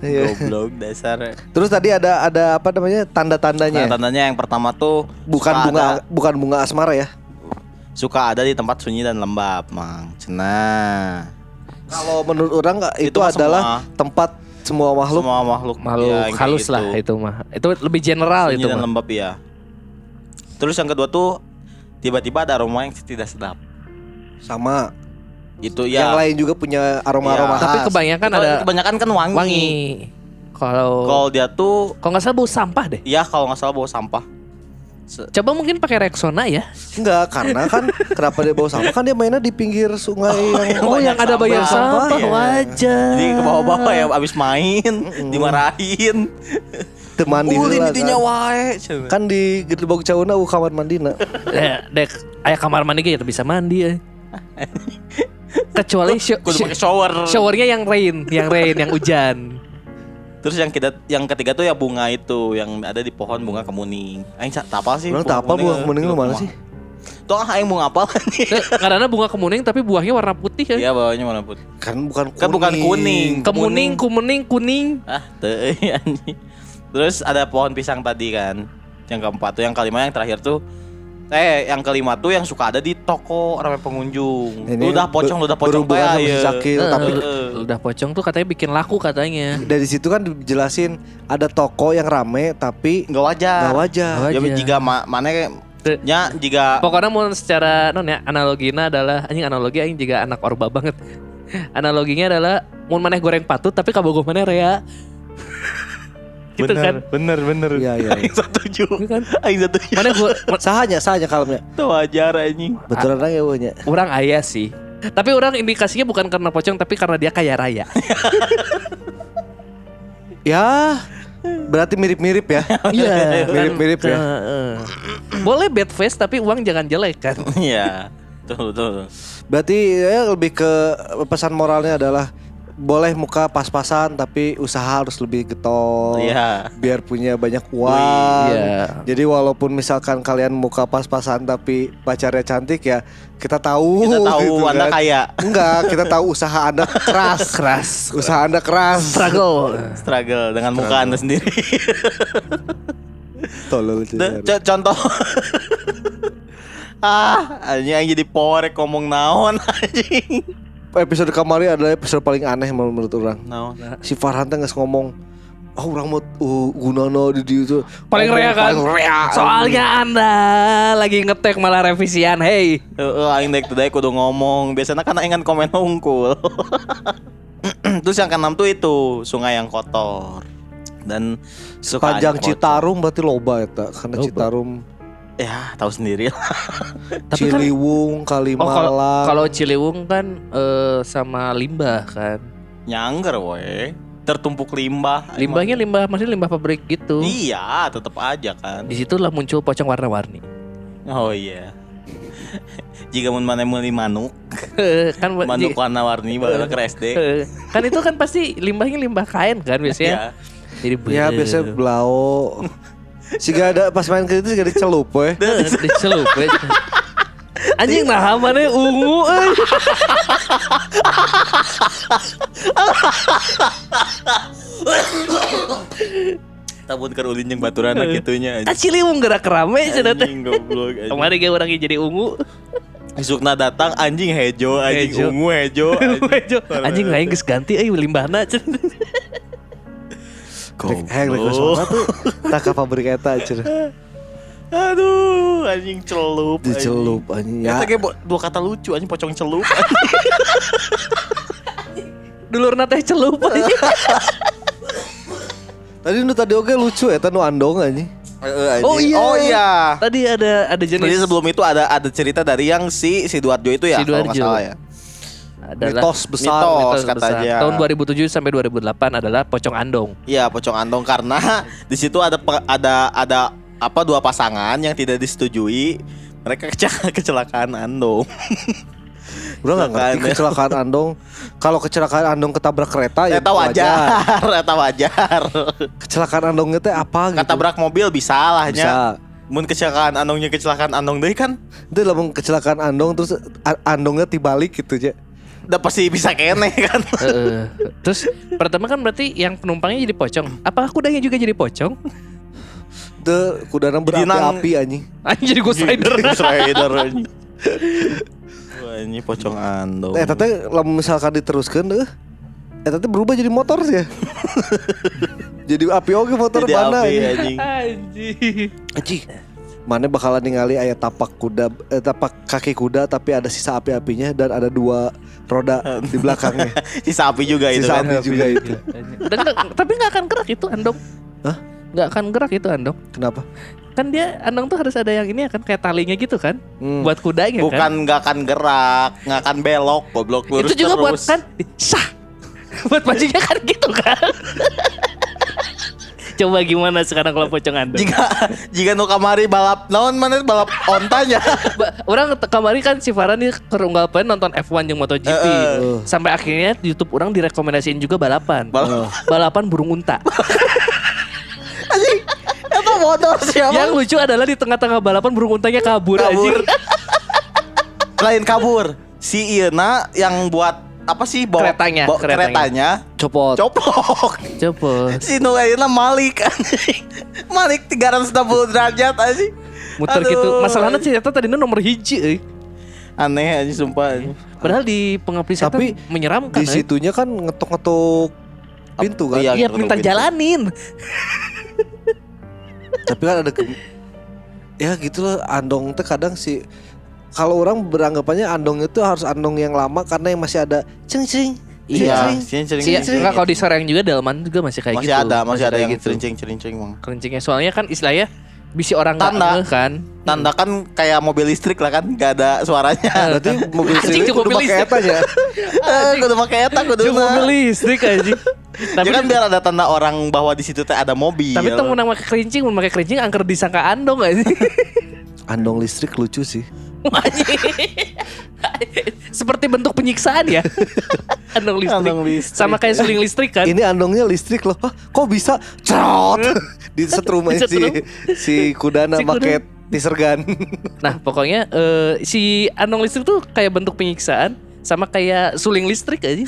Goblok dasar. Terus tadi ada ada apa namanya tanda-tandanya? Nah, tandanya yang pertama tuh bukan bunga ada- bukan bunga asmara ya. suka ada di tempat sunyi dan lembab, Mang. Cenah. Kalau menurut orang nggak, itu, Itu adalah semua. tempat semua makhluk. Semua makhluk Makhluk ya, yang kayak halus gitu. lah itu mah. Itu lebih general sunyi itu dan mah. lembab ya. Terus yang kedua tuh tiba-tiba ada aroma yang tidak sedap. Sama. Itu Yang ya. lain juga punya aroma-aroma Iya. Tapi khas. kebanyakan ada kebanyakan kan wangi. wangi. Kalau Kalau dia tuh kalau nggak salah bau sampah deh. ya kalau nggak salah bawa sampah. Coba mungkin pakai Rexona ya. Enggak, karena kan kenapa dia bawa sampah? Kan dia mainnya di pinggir sungai yang Oh, yang ada banyak sampah. sampah, Iya. wajar. Jadi ke bawah-bawah ya abis main dimarahin. teman di Ulin kan. wae. Kan di Gedebog Cauna kamar mandina. Ya, dek, ayah kamar mandi kayak bisa mandi ya. Kecuali sho- Kudu sho- pakai shower. showernya yang rain, yang rain, yang hujan. Terus yang ketiga, yang ketiga tuh ya bunga itu yang ada di pohon bunga kemuning. Aing apa sih? Orang tak apa bunga kemuning lu mana sih? Tuh ah aing bunga apa? Eh, Karena bunga kemuning tapi buahnya warna putih ya. Iya bawahnya warna putih. Kan bukan kuning. Kan bukan kuning. Kemuning, kumening, kuning. Ah, anjing. Terus ada pohon pisang tadi kan. Yang keempat tuh yang kelima yang terakhir tuh eh yang kelima tuh yang suka ada di toko ramai pengunjung. Ini Ludah pocong, ludah pocong sama si iya. Zakil, Eh, tapi Udah pocong tuh katanya bikin laku katanya. dari situ kan dijelasin ada toko yang rame tapi Nggak wajar. nggak wajar. Nggak Ya wajar. jika ma mana nya jika Pokoknya mau secara non ya analoginya adalah anjing analogi anjing juga anak orba banget. Analoginya adalah mau maneh goreng patut tapi kabogoh maneh rea. gitu kan. bener bener. Iya iya. Aing setuju. Gitu kan. Aing setuju. Mana gua Sahanya sahanya kalemnya. Itu wajar anjing. Betulan orang ya wanya. orang ayah sih. Tapi orang indikasinya bukan karena pocong tapi karena dia kaya raya. Ya berarti mirip-mirip ya. Iya, Mirip-mirip ya. Heeh. Boleh bad face tapi uang jangan jelek kan. Iya. Tuh tuh. Berarti ya lebih ke pesan moralnya adalah boleh muka pas-pasan tapi usaha harus lebih getol. Iya. Biar punya banyak uang. Iya. Jadi walaupun misalkan kalian muka pas-pasan tapi pacarnya cantik ya kita tahu. Kita tahu gitu Anda kan. kaya. Enggak, kita tahu usaha Anda keras. Keras. Usaha Anda keras. Struggle. Struggle dengan muka Anda sendiri. Tolol c- contoh ah anjing aing jadi power ngomong naon anjing Episode kemarin adalah episode paling aneh menurut orang. naon Si Farhan teh geus ngomong Oh orang mau uh, gunana di Paling rea kan? Paling rea Soalnya Anda lagi ngetek malah revisian. Hey. Heeh, aing dek tadi kudu ngomong. Biasanya kan aing kan komen unggul. Terus yang keenam tuh itu sungai yang kotor dan suka Panjang aja kotor. Citarum berarti loba eta Karena Loba. Citarum Ya tahu sendiri lah. Tapi kan- Ciliwung, Oh kalau Kalimalang kalau Ciliwung kan eh, sama limbah kan. Nyangger we. Tertumpuk limbah. Limbahnya limbah maksudnya limbah pabrik gitu. Iya, tetap aja kan. Di situlah muncul pocong warna-warni. Oh iya. Jika mun mana meuli manuk, kan manuk warna-warni baru ke SD. Eh, kan itu kan pasti limbahnya limbah kain kan biasanya. Iya. Jadi Ya biasanya belau Si gak ada pas main ke itu gak dicelup we Eh, dicelup we. Anjing nah mana ungu euy. Tabun keur ulin jeung baturan gitunya. Ah Ciliwung gerak rame cenah teh. Anjing goblok. anjing. Kemarin ge orangnya jadi ungu. Isukna datang anjing hejo, anjing Hejo. ungu hejo. Wejo, Anjing lain geus ganti euy limbahna cenah. Hek rek soalnya tuh Tak pabrik eta cenah Aduh, anjing celup. anjing. Dicelup anjing Ya, ya kayak bo- dua kata lucu anjing pocong celup. Dulurna teh celup anjing. Tadi nu tadi oke lucu eta nu andong anjing oh iya. Oh iya. Tadi ada ada Jadi jenis sebelum itu ada ada cerita dari yang si si Duarjo itu ya, Si kalau nggak Duarjo. salah ya. Adalah Mitos besar Mitos. mitos katanya. besar. Tahun 2007 sampai 2008 adalah pocong andong. Iya, pocong andong karena di situ ada ada ada apa dua pasangan yang tidak disetujui. Mereka kecelakaan andong. Bro gak ngerti Kecelakaan, ya. kecelakaan andong Kalau kecelakaan andong ketabrak kereta ya Eta wajar, eta wajar. Kecelakaan andongnya teh apa gitu Ketabrak mobil bisa lah Bisa nya. Mun kecelakaan andongnya kecelakaan andong deh kan Itu lamun kecelakaan andong terus andongnya tibalik gitu aja. Udah pasti bisa kene kan. Heeh. Terus pertama kan berarti yang penumpangnya jadi pocong. Apakah kudanya juga jadi pocong? Itu kudana berapi-api anjing. Anjing jadi Ghost Rider. Ghost Rider anjing. Ini pocong andong. Eh tapi lamun misalkan diteruskan deh. Eh tapi berubah jadi motor sih ya. jadi api oke motor Jadi mana api, anjing. anjing. Anjing. Anjing. Mana bakalan ningali ayat tapak kuda eh, tapak kaki kuda tapi ada sisa api-apinya dan ada dua roda di belakangnya. Si sapi juga itu Sisa kan. api juga itu. Dan nggak- tapi nggak akan gerak itu andong. Hah? Nggak akan gerak itu andong. Kenapa? Kan dia andong tuh harus ada yang ini kan kayak talinya gitu kan. Hmm. Buat kudanya Bukan kan. nggak akan gerak, nggak akan belok, goblok lurus itu juga buat terus. kan sah. buat pancinya kan gitu kan. Coba gimana sekarang kalau pocong andong? Jika jika nu kamari balap naon mana balap ontanya. Orang kemarin kan si Farah nih kerunggal pen nonton F1 yang MotoGP. Eh. Sampai akhirnya YouTube orang direkomendasiin juga balapan. Balap. balapan burung unta. Itu motor siapa? yang lucu adalah di tengah-tengah balapan burung untanya kabur, kabur. anjing. Lain kabur. Si Iena yang buat apa sih bawa Keretanya, bawa keretanya. keretanya Copot. copok. Coba Si Nu Ayeuna Malik anjing. Malik 360 derajat anjing. muter Aduh. gitu. Masalahnya sih ternyata tadinya nomor hiji euy. Aneh anjing sumpah. anjing. Padahal di pengaplikasian Tapi menyeramkan. Di situnya kan ngetok-ngetok pintu kan. Iya. Iya, gitu, minta gitu. jalanin. Tapi kan ada ke- ya gitu loh andong teh kadang sih kalau orang beranggapannya andong itu harus andong yang lama karena yang masih ada ceng ceng Iya, ceng, sering Sih, sering. enggak kalau di Serang juga Delman juga masih kayak masih gitu. ada, masih ada yang gitu. cerincing-cerincing Mang. Kerincingnya soalnya kan istilahnya bisi orang nggak Tanda. ngeh kan. Tanda kan kayak mobil listrik lah kan, gak ada suaranya. Berarti mobil sendiri cuma kudu mobil pakai listrik. eta ya. Eh, kudu pakai eta kudu. Cuma mobil listrik aja. tapi Ya kan biar ada tanda orang bahwa di situ teh ada mobil. tapi temu nama kerincing, mau pakai kerincing angker disangka andong aja. Andong listrik lucu sih. Seperti bentuk penyiksaan ya. andong listrik. Andong listrik. Sama kayak suling listrik kan. Ini andongnya listrik loh. Hah, kok bisa? Cerot. Disetrum aja si si kudana Si make teaser gun. Nah, pokoknya eh, si andong listrik tuh kayak bentuk penyiksaan sama kayak suling listrik aja.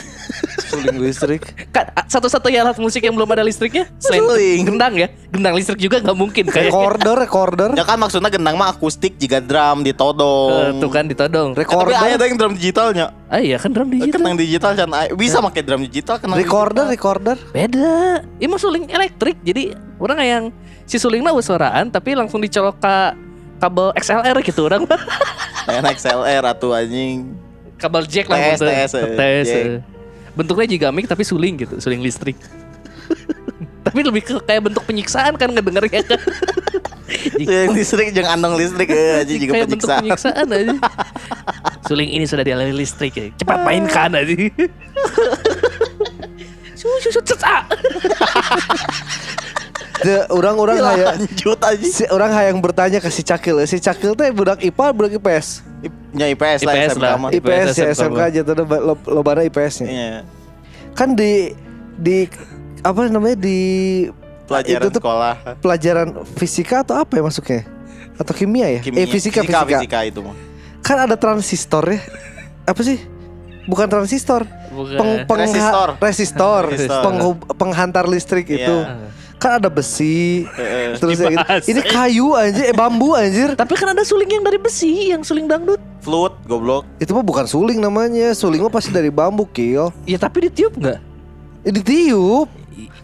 Suling listrik. Kan satu-satunya alat musik yang belum ada listriknya selain Suling. gendang ya. Gendang listrik juga nggak mungkin kayak. Recorder, recorder. Ya kan maksudnya gendang mah akustik jika drum ditodong. tuh kan ditodong. Tapi Recorder. ada yang drum digitalnya. Ah iya kan drum digital. Kenang digital kan bisa pakai drum digital kenang Recorder, digital. recorder. Beda. Ini mah suling elektrik. Jadi orang yang si sulingnya suaraan tapi langsung dicolok ke kabel XLR gitu orang mah. Kayak XLR atau anjing. Kabel jack lah maksudnya. TS, eh, TS, jack. eh. Bentuknya gigamik tapi suling gitu, suling listrik. tapi lebih ke kayak bentuk penyiksaan kan ngedengernya kan. Yang listrik jeung andong listrik eh, aja juga kayak bentuk penyiksaan. penyiksaan aja. Suling ini sudah dialiri listrik ya. Cepat mainkan aja. Sus, sus, sus, ah. De, orang-orang Ya, hayang lanjut aja. si orang hayang bertanya ke si Cakil. Si Cakil teh budak IPA, budak IPS. Ya IPS lah IPS lah. IPS, IPS ya SMK aja tuh lo, lobana IPS-nya. Iya. Kan di di apa namanya di Pelajaran itu tuh sekolah. pelajaran fisika atau apa ya masuknya? Atau kimia ya? Kimia. Eh fisika, fisika fisika itu mah. Kan ada transistor ya. Apa sih? Bukan transistor. Bukan. Peng, pengha- Resistor. resistor. Resistor. Penghub- penghantar listrik Iya. itu. Kan ada besi. Terus ya gitu. Ini kayu anjir, eh bambu anjir. Tapi kan ada suling yang dari besi, yang suling dangdut. Flute goblok. Itu mah bukan suling namanya. Suling mah pasti dari bambu, Kil. Ya tapi ditiup nggak? Eh, ditiup.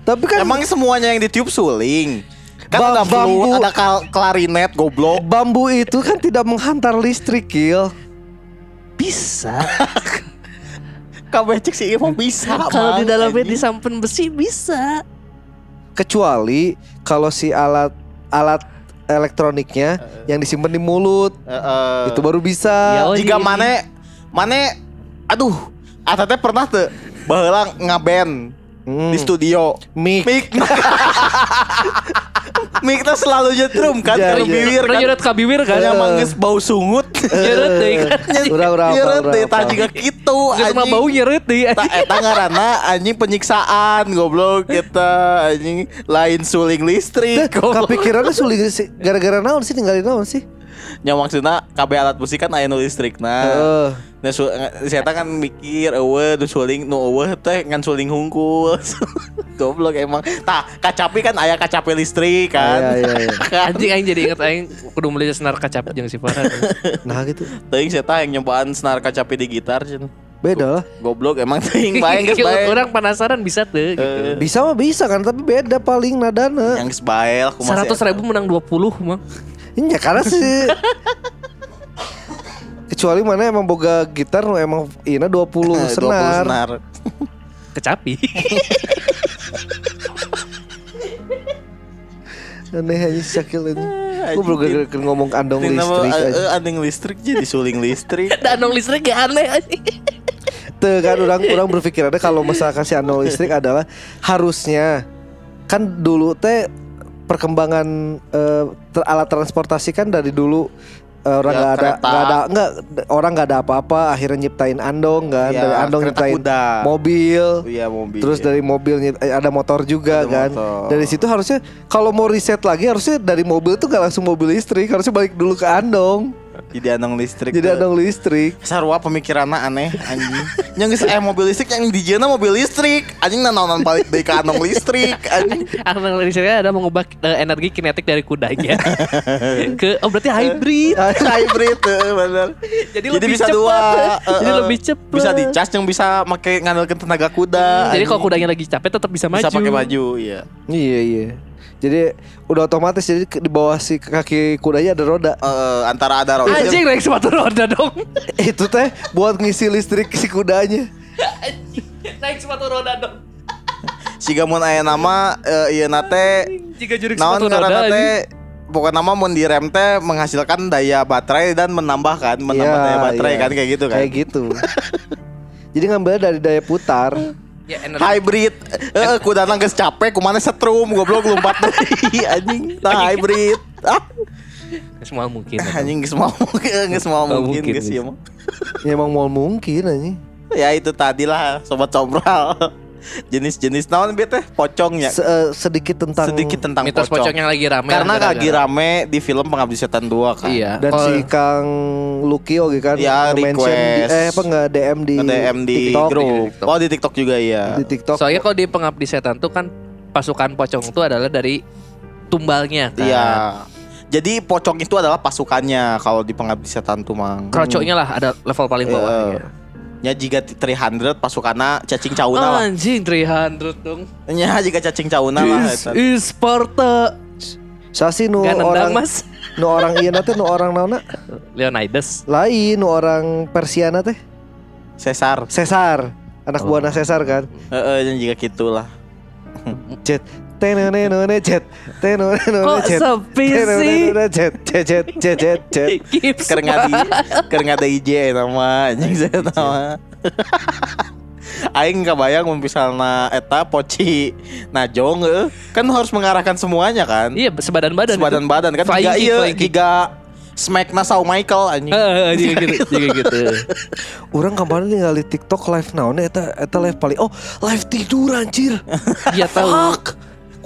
Tapi kan Emang semuanya yang ditiup suling. Kan Ba- ada flute, bambu. ada kal- klarinet goblok. bambu itu kan tidak menghantar listrik, Kil. Bisa. Kabeh cek sih emang bisa. Kalau di dalamnya disampen besi bisa. Kecuali kalau si alat alat elektroniknya yang disimpan di mulut Heeh. itu baru bisa. Ya, oh, Jika mana mana aduh Ata teh pernah tuh baheula ngaben Hmm. di studio. Mic. Mik Mik teh selalu jetrum kan Ya, kalau bibir Pernah kan. nyurat ka bibir kan? Kayak manggis bau sungut. Nyurat deh kan. Urang urang deh tadi juga gitu anjing. bau nyeret deh. Ta eta ngaranna anjing penyiksaan goblok kita anjing lain suling listrik. Kepikirannya sulit sih gara-gara naon sih ninggalin naon sih? Nya maksudna kabeh alat musik kan aya nu listrik nah. Nah, su saya kan mikir eueuh nu suling nu eueuh teh ngan suling hungkul. Goblok emang. Tah, kacapi kan aya kacapi listrik kan. Iya iya iya. Anjing aing jadi inget aing kudu meuli senar kacap jeung si Farhan. Nah gitu. Teuing saya tah yang nyobaan senar kacapi di gitar cenah. Beda lah. Goblok emang teuing bae geus bae. Orang penasaran bisa tuh gitu. Eh, Bisa mah bisa kan tapi beda paling nadana. Yang geus bae lah kumaha Seratus ribu menang 20 mah. Ini ya karena sih Kecuali mana emang boga gitar nu emang ina 20 Eh, 20 senar. senar. Kecapi. Aneh aja si Syakil ini. Gue belum gara-gara ngomong andong listrik eh, aja. eh, anding listrik jadi suling listrik. Danong listrik gak aneh anjing. Tuh kan orang orang berpikirannya kalau misalkan si andong listrik adalah harusnya kan dulu teh perkembangan eh, ter- alat transportasi kan dari dulu eh, orang Ya, nggak ada kereta. nggak ada nggak orang nggak ada apa-apa akhirnya nyiptain andong kan Ya, dari andong nyiptain kuda. mobil Iya mobil. Terus dari mobil eh, ada motor juga Ada kan. motor. Dari situ harusnya kalau mau riset lagi harusnya dari mobil tuh gak langsung mobil listrik, harusnya balik dulu ke andong. Jadi andong listrik. Jadi tuh. andong listrik. Sarua pemikiranna aneh anjing. yang geus aya mobil listrik yang dijieuna mobil listrik. Anjing nanaonan balik deui ka andong listrik anjing. Andong listriknya ada mengubah eh, energi kinetik dari kudanya ke oh berarti hybrid. Hybrid tuh bener. Jadi lebih bisa cepat. dua. Jadi eh, eh. lebih cepat. Bisa dicas yang bisa make ngandalkeun tenaga kuda. Jadi kalau kudanya lagi capek tetap bisa maju. bisa pakai maju, iya. Iya iya. Jadi udah otomatis jadi di bawah si kaki kudanya ada roda. Eh, antara ada roda. Anjing naik sepatu roda dong. Itu teh buat ngisi listrik si kudanya. Anjing, naik sepatu roda dong. Siga mun aya nama eh, ieu nate Jika jurik naon sepatu roda. karena anjing. teh pokoknya nama mun direm teh menghasilkan daya baterai dan menambahkan menambah Iya, daya baterai iya. kan kayak gitu kan. Kayak gitu. jadi ngambilnya dari daya putar. Ya energi. Hybrid. Eh kudana geus capek kumana setrum goblok lompat deui anjing. Nah hybrid. Ah, Semua mungkin. anjing geus mau geus mau mungkin mungkin, geus geus. mah. Ya emang mau mungkin aja. Ya itu tadi lah sobat combral. Jenis-jenis naon bieu teh pocong ya. Se- eh, sedikit tentang Sedikit tentang Mitos pocong. pocong yang lagi rame. Karena lagi rame di film Pengabdi Setan 2 kan. Iya. dan Kalau- si Kang Lucky oke kan Ya, nge-mention di, request. eh apa nggak DM di Nge-DM di TikTok grup. TikTok. Oh di TikTok juga iya. di TikTok Soalnya kalau di pengabdi setan tuh kan pasukan pocong itu adalah dari tumbalnya kan. Iya. Jadi pocong itu adalah pasukannya kalau di Pengabdi Setan tuh mang. Kroconya lah ada level paling bawah. Iya. ya. Nya jika 300 pasukanna cacing cauna lah. Anjing 300 dong. Nya jika cacing cauna lah Is, Sparta. Sasi nu Gak orang mas. nu orang iya teh nu orang naona Leonidas. lain nu orang Persiana teh Sesar. Cesar anak Oh. buahna Cesar kan Heeh, nya jika gitulah. Jet tenenenone jet tenenenone Kok jet sepi sih? jet jet jet jet jet jet Gips. Keur ngadi keur ngada IJ nama anjing saya nama. Aing kebayang mun misalna eta poci najong eh, kan harus mengarahkan semuanya kan. Iya sebadan-badan. itu. Sebadan-badan kan tiga iya tiga smack na Shawn Michael anjing. Heeh, juga gitu, juga gitu. orang kemarin ningali TikTok live naon eta eta live paling oh live tidur anjir Iya tahu.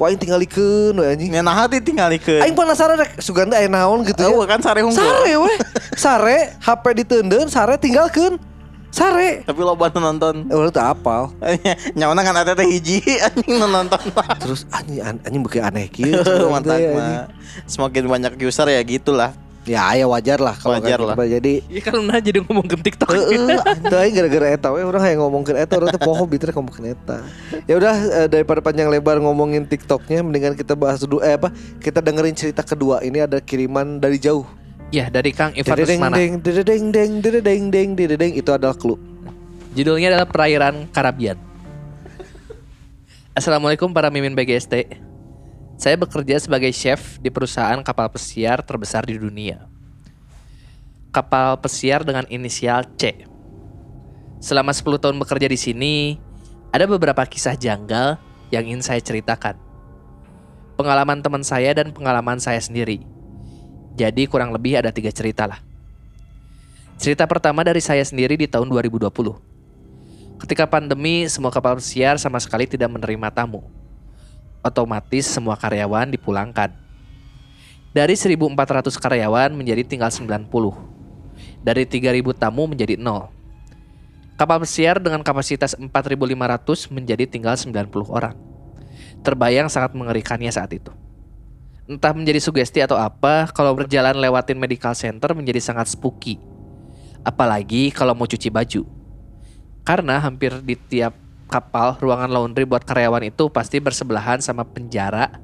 Fuck ku aing tingalikeun we anjing Nya nah hati tinggalikeun. aing penasaran rek suganda aya naon gitu ya kan sare hungkul. Sare weh Sare HP diteundeun Sare tinggalkeun Sare Tapi loba nu nonton. Eh, tuh apal Nyawana kan ada teh hiji anjing nonton. Terus anjing an- anjing beuki aneh kieu Mantap mah. Semakin banyak user ya gitulah. Ya ya wajar lah kalau Wajar lah. Jadi Iya kan nah jadi ngomong ke TikTok. Heeh, aing gara-gara eta we urang hayang ngomongkeun eta urang teh poho bitter ngomongkeun eta. Ya udah eh, daripada panjang lebar ngomongin TikToknya mendingan kita bahas dulu eh apa? Kita dengerin cerita kedua. Ini ada kiriman dari jauh. Ya dari Kang Ivan Rusmana. deng dedeng deng dedeng deng dedeng itu adalah clue. Judulnya adalah Perairan Karabian. Assalamualaikum para mimin BGST. Saya bekerja sebagai chef di perusahaan kapal pesiar terbesar di dunia. Kapal pesiar dengan inisial C. Selama 10 tahun bekerja di sini, ada beberapa kisah janggal yang ingin saya ceritakan. Pengalaman teman saya dan pengalaman saya sendiri. Jadi kurang lebih ada tiga cerita lah. Cerita pertama dari saya sendiri di tahun 2020. Ketika pandemi, semua kapal pesiar sama sekali tidak menerima tamu. Otomatis semua karyawan dipulangkan. Dari 1.400 karyawan menjadi tinggal 90. Dari 3.000 tamu menjadi 0. Kapal pesiar dengan kapasitas 4.500 menjadi tinggal 90 orang. Terbayang sangat mengerikannya saat itu. Entah menjadi sugesti atau apa, kalau berjalan lewatin medical center menjadi sangat spooky. Apalagi kalau mau cuci baju. Karena hampir di tiap kapal ruangan laundry buat karyawan itu pasti bersebelahan sama penjara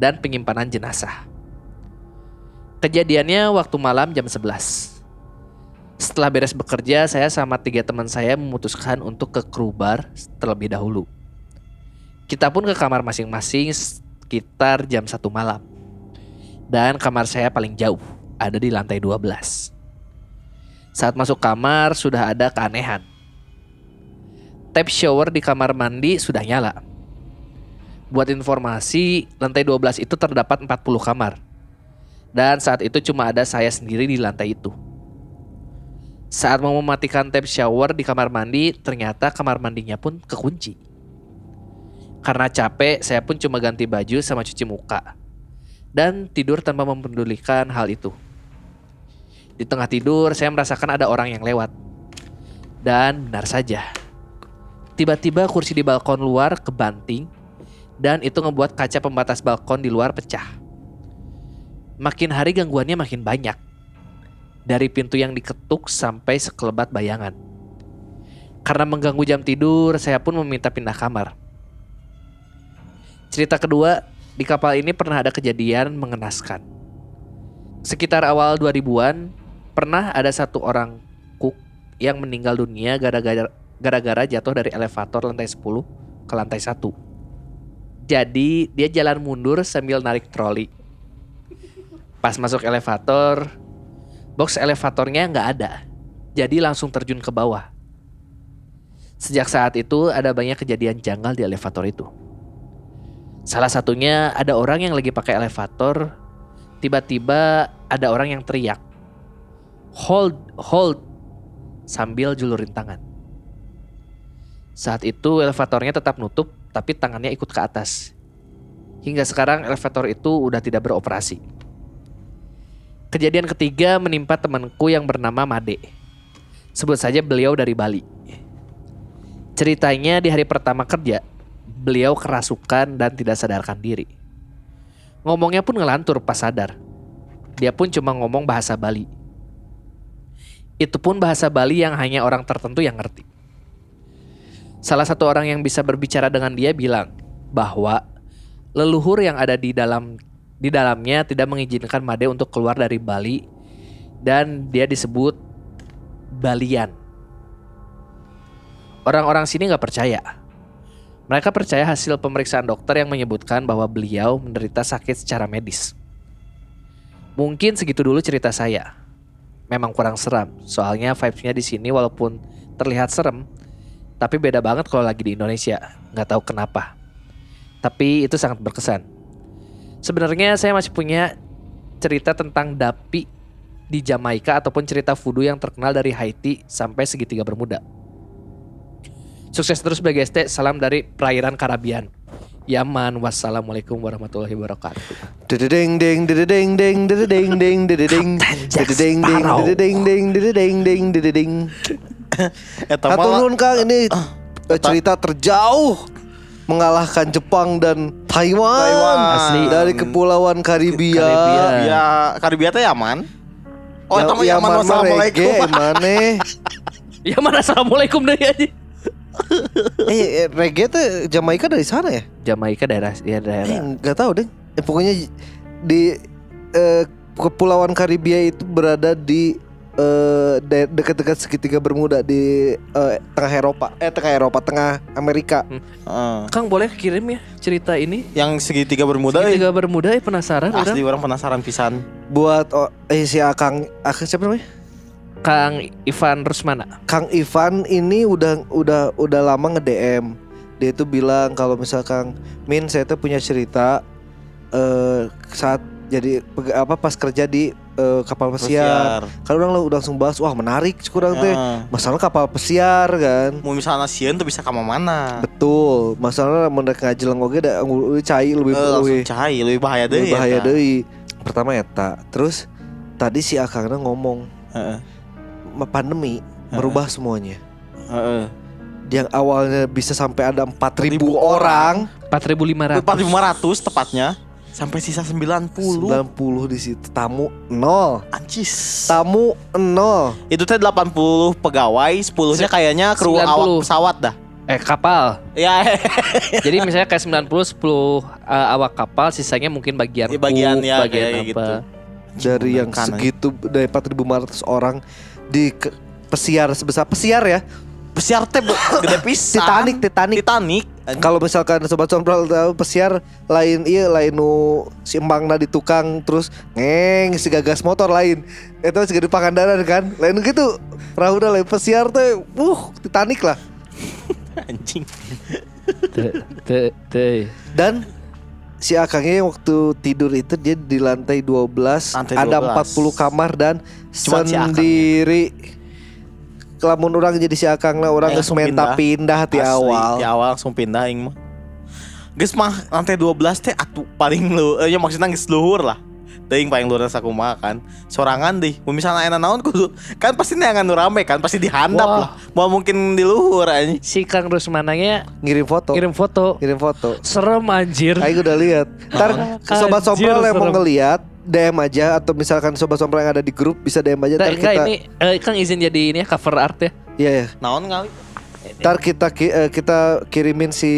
dan penyimpanan jenazah. Kejadiannya waktu malam jam 11. Setelah beres bekerja, saya sama tiga teman saya memutuskan untuk ke kru bar terlebih dahulu. Kita pun ke kamar masing-masing sekitar jam 1 malam. Dan kamar saya paling jauh, ada di lantai 12. Saat masuk kamar sudah ada keanehan. Tap shower di kamar mandi sudah nyala. Buat informasi, lantai 12 itu terdapat 40 kamar. Dan saat itu cuma ada saya sendiri di lantai itu. Saat mau mematikan tap shower di kamar mandi, ternyata kamar mandinya pun kekunci. Karena capek, saya pun cuma ganti baju sama cuci muka. Dan tidur tanpa mempedulikan hal itu. Di tengah tidur, saya merasakan ada orang yang lewat. Dan benar saja. Tiba-tiba kursi di balkon luar kebanting dan itu ngebuat kaca pembatas balkon di luar pecah. Makin hari gangguannya makin banyak. Dari pintu yang diketuk sampai sekelebat bayangan. Karena mengganggu jam tidur, saya pun meminta pindah kamar. Cerita kedua, di kapal ini pernah ada kejadian mengenaskan. Sekitar awal 2000-an, pernah ada satu orang cook yang meninggal dunia gara-gara gara-gara jatuh dari elevator lantai 10 ke lantai 1. Jadi dia jalan mundur sambil narik troli. Pas masuk elevator, box elevatornya nggak ada. Jadi langsung terjun ke bawah. Sejak saat itu ada banyak kejadian janggal di elevator itu. Salah satunya ada orang yang lagi pakai elevator, tiba-tiba ada orang yang teriak, hold, hold, sambil julurin tangan. Saat itu elevatornya tetap nutup, tapi tangannya ikut ke atas. Hingga sekarang elevator itu udah tidak beroperasi. Kejadian ketiga menimpa temanku yang bernama Made. Sebut saja beliau dari Bali. Ceritanya di hari pertama kerja, beliau kerasukan dan tidak sadarkan diri. Ngomongnya pun ngelantur pas sadar. Dia pun cuma ngomong bahasa Bali. Itu pun bahasa Bali yang hanya orang tertentu yang ngerti. Salah satu orang yang bisa berbicara dengan dia bilang bahwa leluhur yang ada di dalam di dalamnya tidak mengizinkan Made untuk keluar dari Bali dan dia disebut Balian. Orang-orang sini nggak percaya. Mereka percaya hasil pemeriksaan dokter yang menyebutkan bahwa beliau menderita sakit secara medis. Mungkin segitu dulu cerita saya. Memang kurang seram, soalnya vibes-nya di sini walaupun terlihat serem, tapi beda banget kalau lagi di Indonesia. Nggak tahu kenapa. Tapi itu sangat berkesan. Sebenarnya saya masih punya cerita tentang Dapi di Jamaika ataupun cerita voodoo yang terkenal dari Haiti sampai segitiga Bermuda. Sukses terus BGST, salam dari perairan Karabian. Yaman, wassalamualaikum warahmatullahi wabarakatuh. Dededeng deng dededeng deng dededeng deng dededeng dededeng deng dededeng deng dededeng deng dededeng. Eta nuhun Kang ini eh, cerita terjauh mengalahkan Jepang dan Taiwan, Taiwan. Asli. dari kepulauan Karibia. Karibia. ya Karibia teh Yaman. Oh, Ya- Yaman Yaman mah wassalamualaikum. reggae, maneh. Yaman, assalamualaikum deh aja. eh, eh, reggae tuh Jamaika dari sana ya? Jamaika daerah ya Eh, daerah. nggak tahu deh. Eh, pokoknya di eh, kepulauan Karibia itu berada di eh, de- dekat-dekat segitiga Bermuda di eh, tengah Eropa. Eh tengah Eropa, tengah Amerika. Heeh. Kang boleh kirim ya cerita ini? Yang segitiga bermuda eh. Segitiga bermuda ya penasaran Asli orang. orang penasaran pisan. Buat oh, eh si Akang, Akang siapa namanya? Kang Ivan Rusmana. Kang Ivan ini udah udah udah lama nge-DM. Dia itu bilang kalau misalkan Min saya tuh punya cerita eh saat jadi apa pas kerja di eh, kapal pesiar. Kalau orang udah langsung bahas, wah menarik kurang teh. Ya. Masalah kapal pesiar kan. Mau misalnya sieun tuh bisa ke mana? Betul. Masalah mereka ngajeleng oge da cai lebih langsung lebih, cai lebih bahaya deh. lebih bahaya deui. Pertama eta. Terus tadi si Akangna ngomong Heeh. "Ma- pandemi merubah semuanya. Heeh. Yang awalnya bisa sampai ada 4000 4.000 orang, 4500. 4500 tepatnya sampai sisa 90. 90 di situ tamu nol. Ancis. Tamu nol. Itu teh 80 pegawai, 10-nya kayaknya kru 90. awak pesawat dah. Eh kapal. Ya, Jadi misalnya kayak 90 10 eh, awak kapal, sisanya mungkin bagian Ya, bagian kru, ya, bagian apa. gitu. Dari yang Beneran, segitu dari 4500 orang di ke- pesiar sebesar pesiar ya. Pesiar teh gede pisan. Titanic, Titanic. Titanic. Kalau misalkan sobat sombral tahu pesiar lain iya lain nu si embangna di tukang terus ngeng si gagas motor lain. Itu juga di Pangandaran kan. Lain gitu. Perahu dah lain pesiar teh uh Titanic lah. anjing. Te- te- te. Dan si Akangnya waktu tidur itu dia di lantai 12, Lantai ada 12. 40 kamar dan Cuma si Kelamun orang jadi si Akang lah orang geus Langsung menta pindah di Asli, awal. Di awal langsung pindah aing mah. Geus mah lantai 12 teh atuh paling lu eh, ya maksudnya geus luhur lah. Teuing paling luhur sakumaha kan. Sorangan deh. Mun misalnya enak naon kudu kan pasti neangan nu rame kan pasti dihandap Wah. lah. Mau mungkin di luhur anjing. Si Kang Rusmananya Ngirim foto. kirim foto. Ngirim foto. Serem anjir. Aing udah lihat. Ntar sobat Anjir, sombral yang mau ngeliat DM aja atau misalkan sobat sombral yang ada di grup bisa DM aja Nah, enggak kita ini eh, Kang izin jadi ini ya cover art ya. Iya ya. Naon kali? Ntar kita ki- eh, kita kirimin si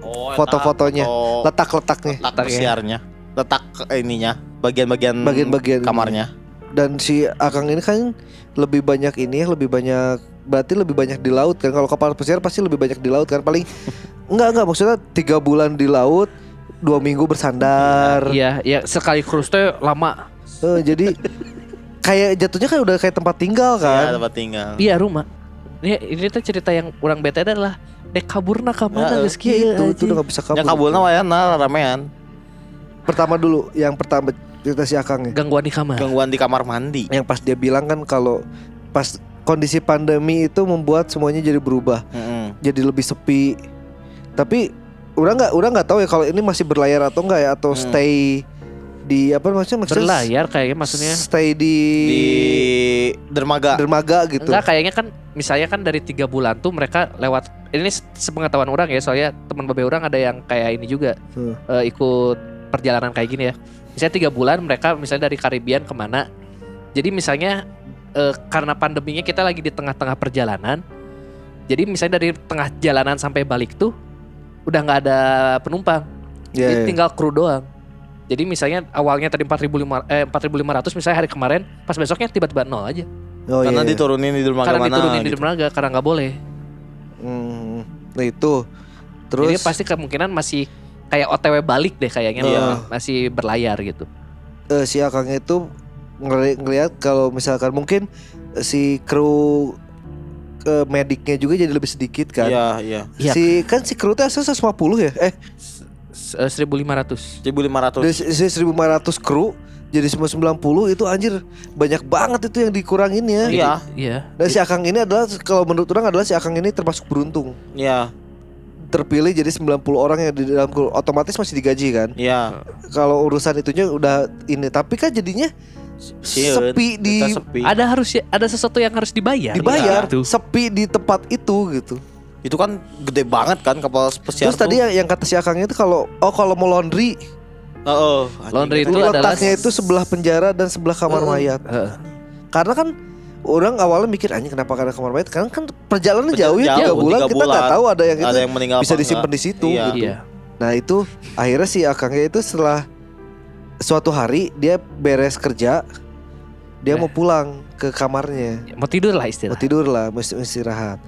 Oh, foto-fotonya, foto- letak-letaknya letak Letak ya. pesiarnya. Letak ininya, bagian-bagian Bagian-bagian kamarnya. dan si Akang ini kan lebih banyak ini ya, lebih banyak berarti lebih banyak di laut kan kalau kapal pesiar pasti lebih banyak di laut kan paling enggak enggak maksudnya tiga bulan di laut dua minggu bersandar Iya, ya sekali cruise teh lama. Eh, jadi kayak jatuhnya kan udah kayak tempat tinggal Ya, kan tempat tinggal. Iya rumah. Ini ini tuh cerita yang orang bete adalah dek kaburna ka mana Ya, geus kieu itu itu udah gak bisa kabur Ya kabulna wayana ramean. Pertama dulu yang pertama cerita si Akang ya gangguan di kamar. Gangguan di kamar mandi. yang pas dia bilang kan kalau pas kondisi pandemi itu membuat semuanya jadi berubah Heeh. jadi lebih sepi tapi udah nggak udah nggak tahu ya kalau ini masih berlayar atau enggak ya atau Hmm. stay di apa maksudnya maksudnya Berlayar kayaknya maksudnya. stay di, Di dermaga. dermaga gitu Enggak kayaknya kan misalnya kan dari tiga bulan tuh mereka lewat ini se- sepengetahuan orang ya soalnya teman babe orang ada yang kayak ini juga Hmm. eh, ikut perjalanan kayak gini ya. Misalnya tiga bulan mereka misalnya dari Karibian ke mana. Jadi misalnya eh, karena pandeminya kita lagi di tengah-tengah perjalanan. Jadi misalnya dari tengah jalanan sampai balik tuh udah nggak ada penumpang. Jadi ya. tinggal kru doang. Jadi misalnya awalnya tadi 4.500 eh 4.500 misalnya hari kemarin pas besoknya tiba-tiba nol aja. oh, Karena iya, iya. diturunin di dermaga karena mana. diturunin di gitu. dermaga karena nggak boleh. Hmm, nah itu terus Jadi pasti kemungkinan masih kayak OTW balik deh kayaknya dia masih berlayar gitu. eh, si Akang itu ngeli- ngelihat kalau misalkan mungkin eh, si kru eh, mediknya juga jadi lebih sedikit kan Iya, iya. Iya. si kan si kru itu asal 150 ya eh S- eh, 1500. 1500. dari si si 1500 kru jadi semua 90 itu anjir banyak banget itu yang dikurangin ya Iya. Iya. Dan si Akang ini adalah kalau menurut orang adalah si Akang ini termasuk beruntung. Iya, Terpilih jadi 90 orang yang di dalam kru otomatis masih digaji kan. iya. Kalau urusan itunya udah ini tapi kan jadinya Sieun. sepi di sepi. Ada harus ya, ada sesuatu yang harus dibayar. dibayar, Gitu. sepi di tempat itu gitu. Itu kan gede banget kan kapal pesiar Terus tadi yang, yang kata si Akang itu kalau oh kalau mau laundry, Heeh. Laundry itu Itu adalah- letaknya itu sebelah penjara dan sebelah kamar Heeh. mayat. Heeh. Karena kan orang awalnya mikir anjing kenapa karena kamar mayat? Karena kan perjalanan jauh ya tiga bulan kita nggak tahu ada yang itu ada yang meninggal bisa disimpan di situ Iya. gitu. Iya. Nah itu akhirnya si Akangnya itu setelah suatu hari dia beres kerja, dia Eh. mau pulang ke kamarnya, Mau tidur lah mau istilah. tidur lah, mesti istirahat.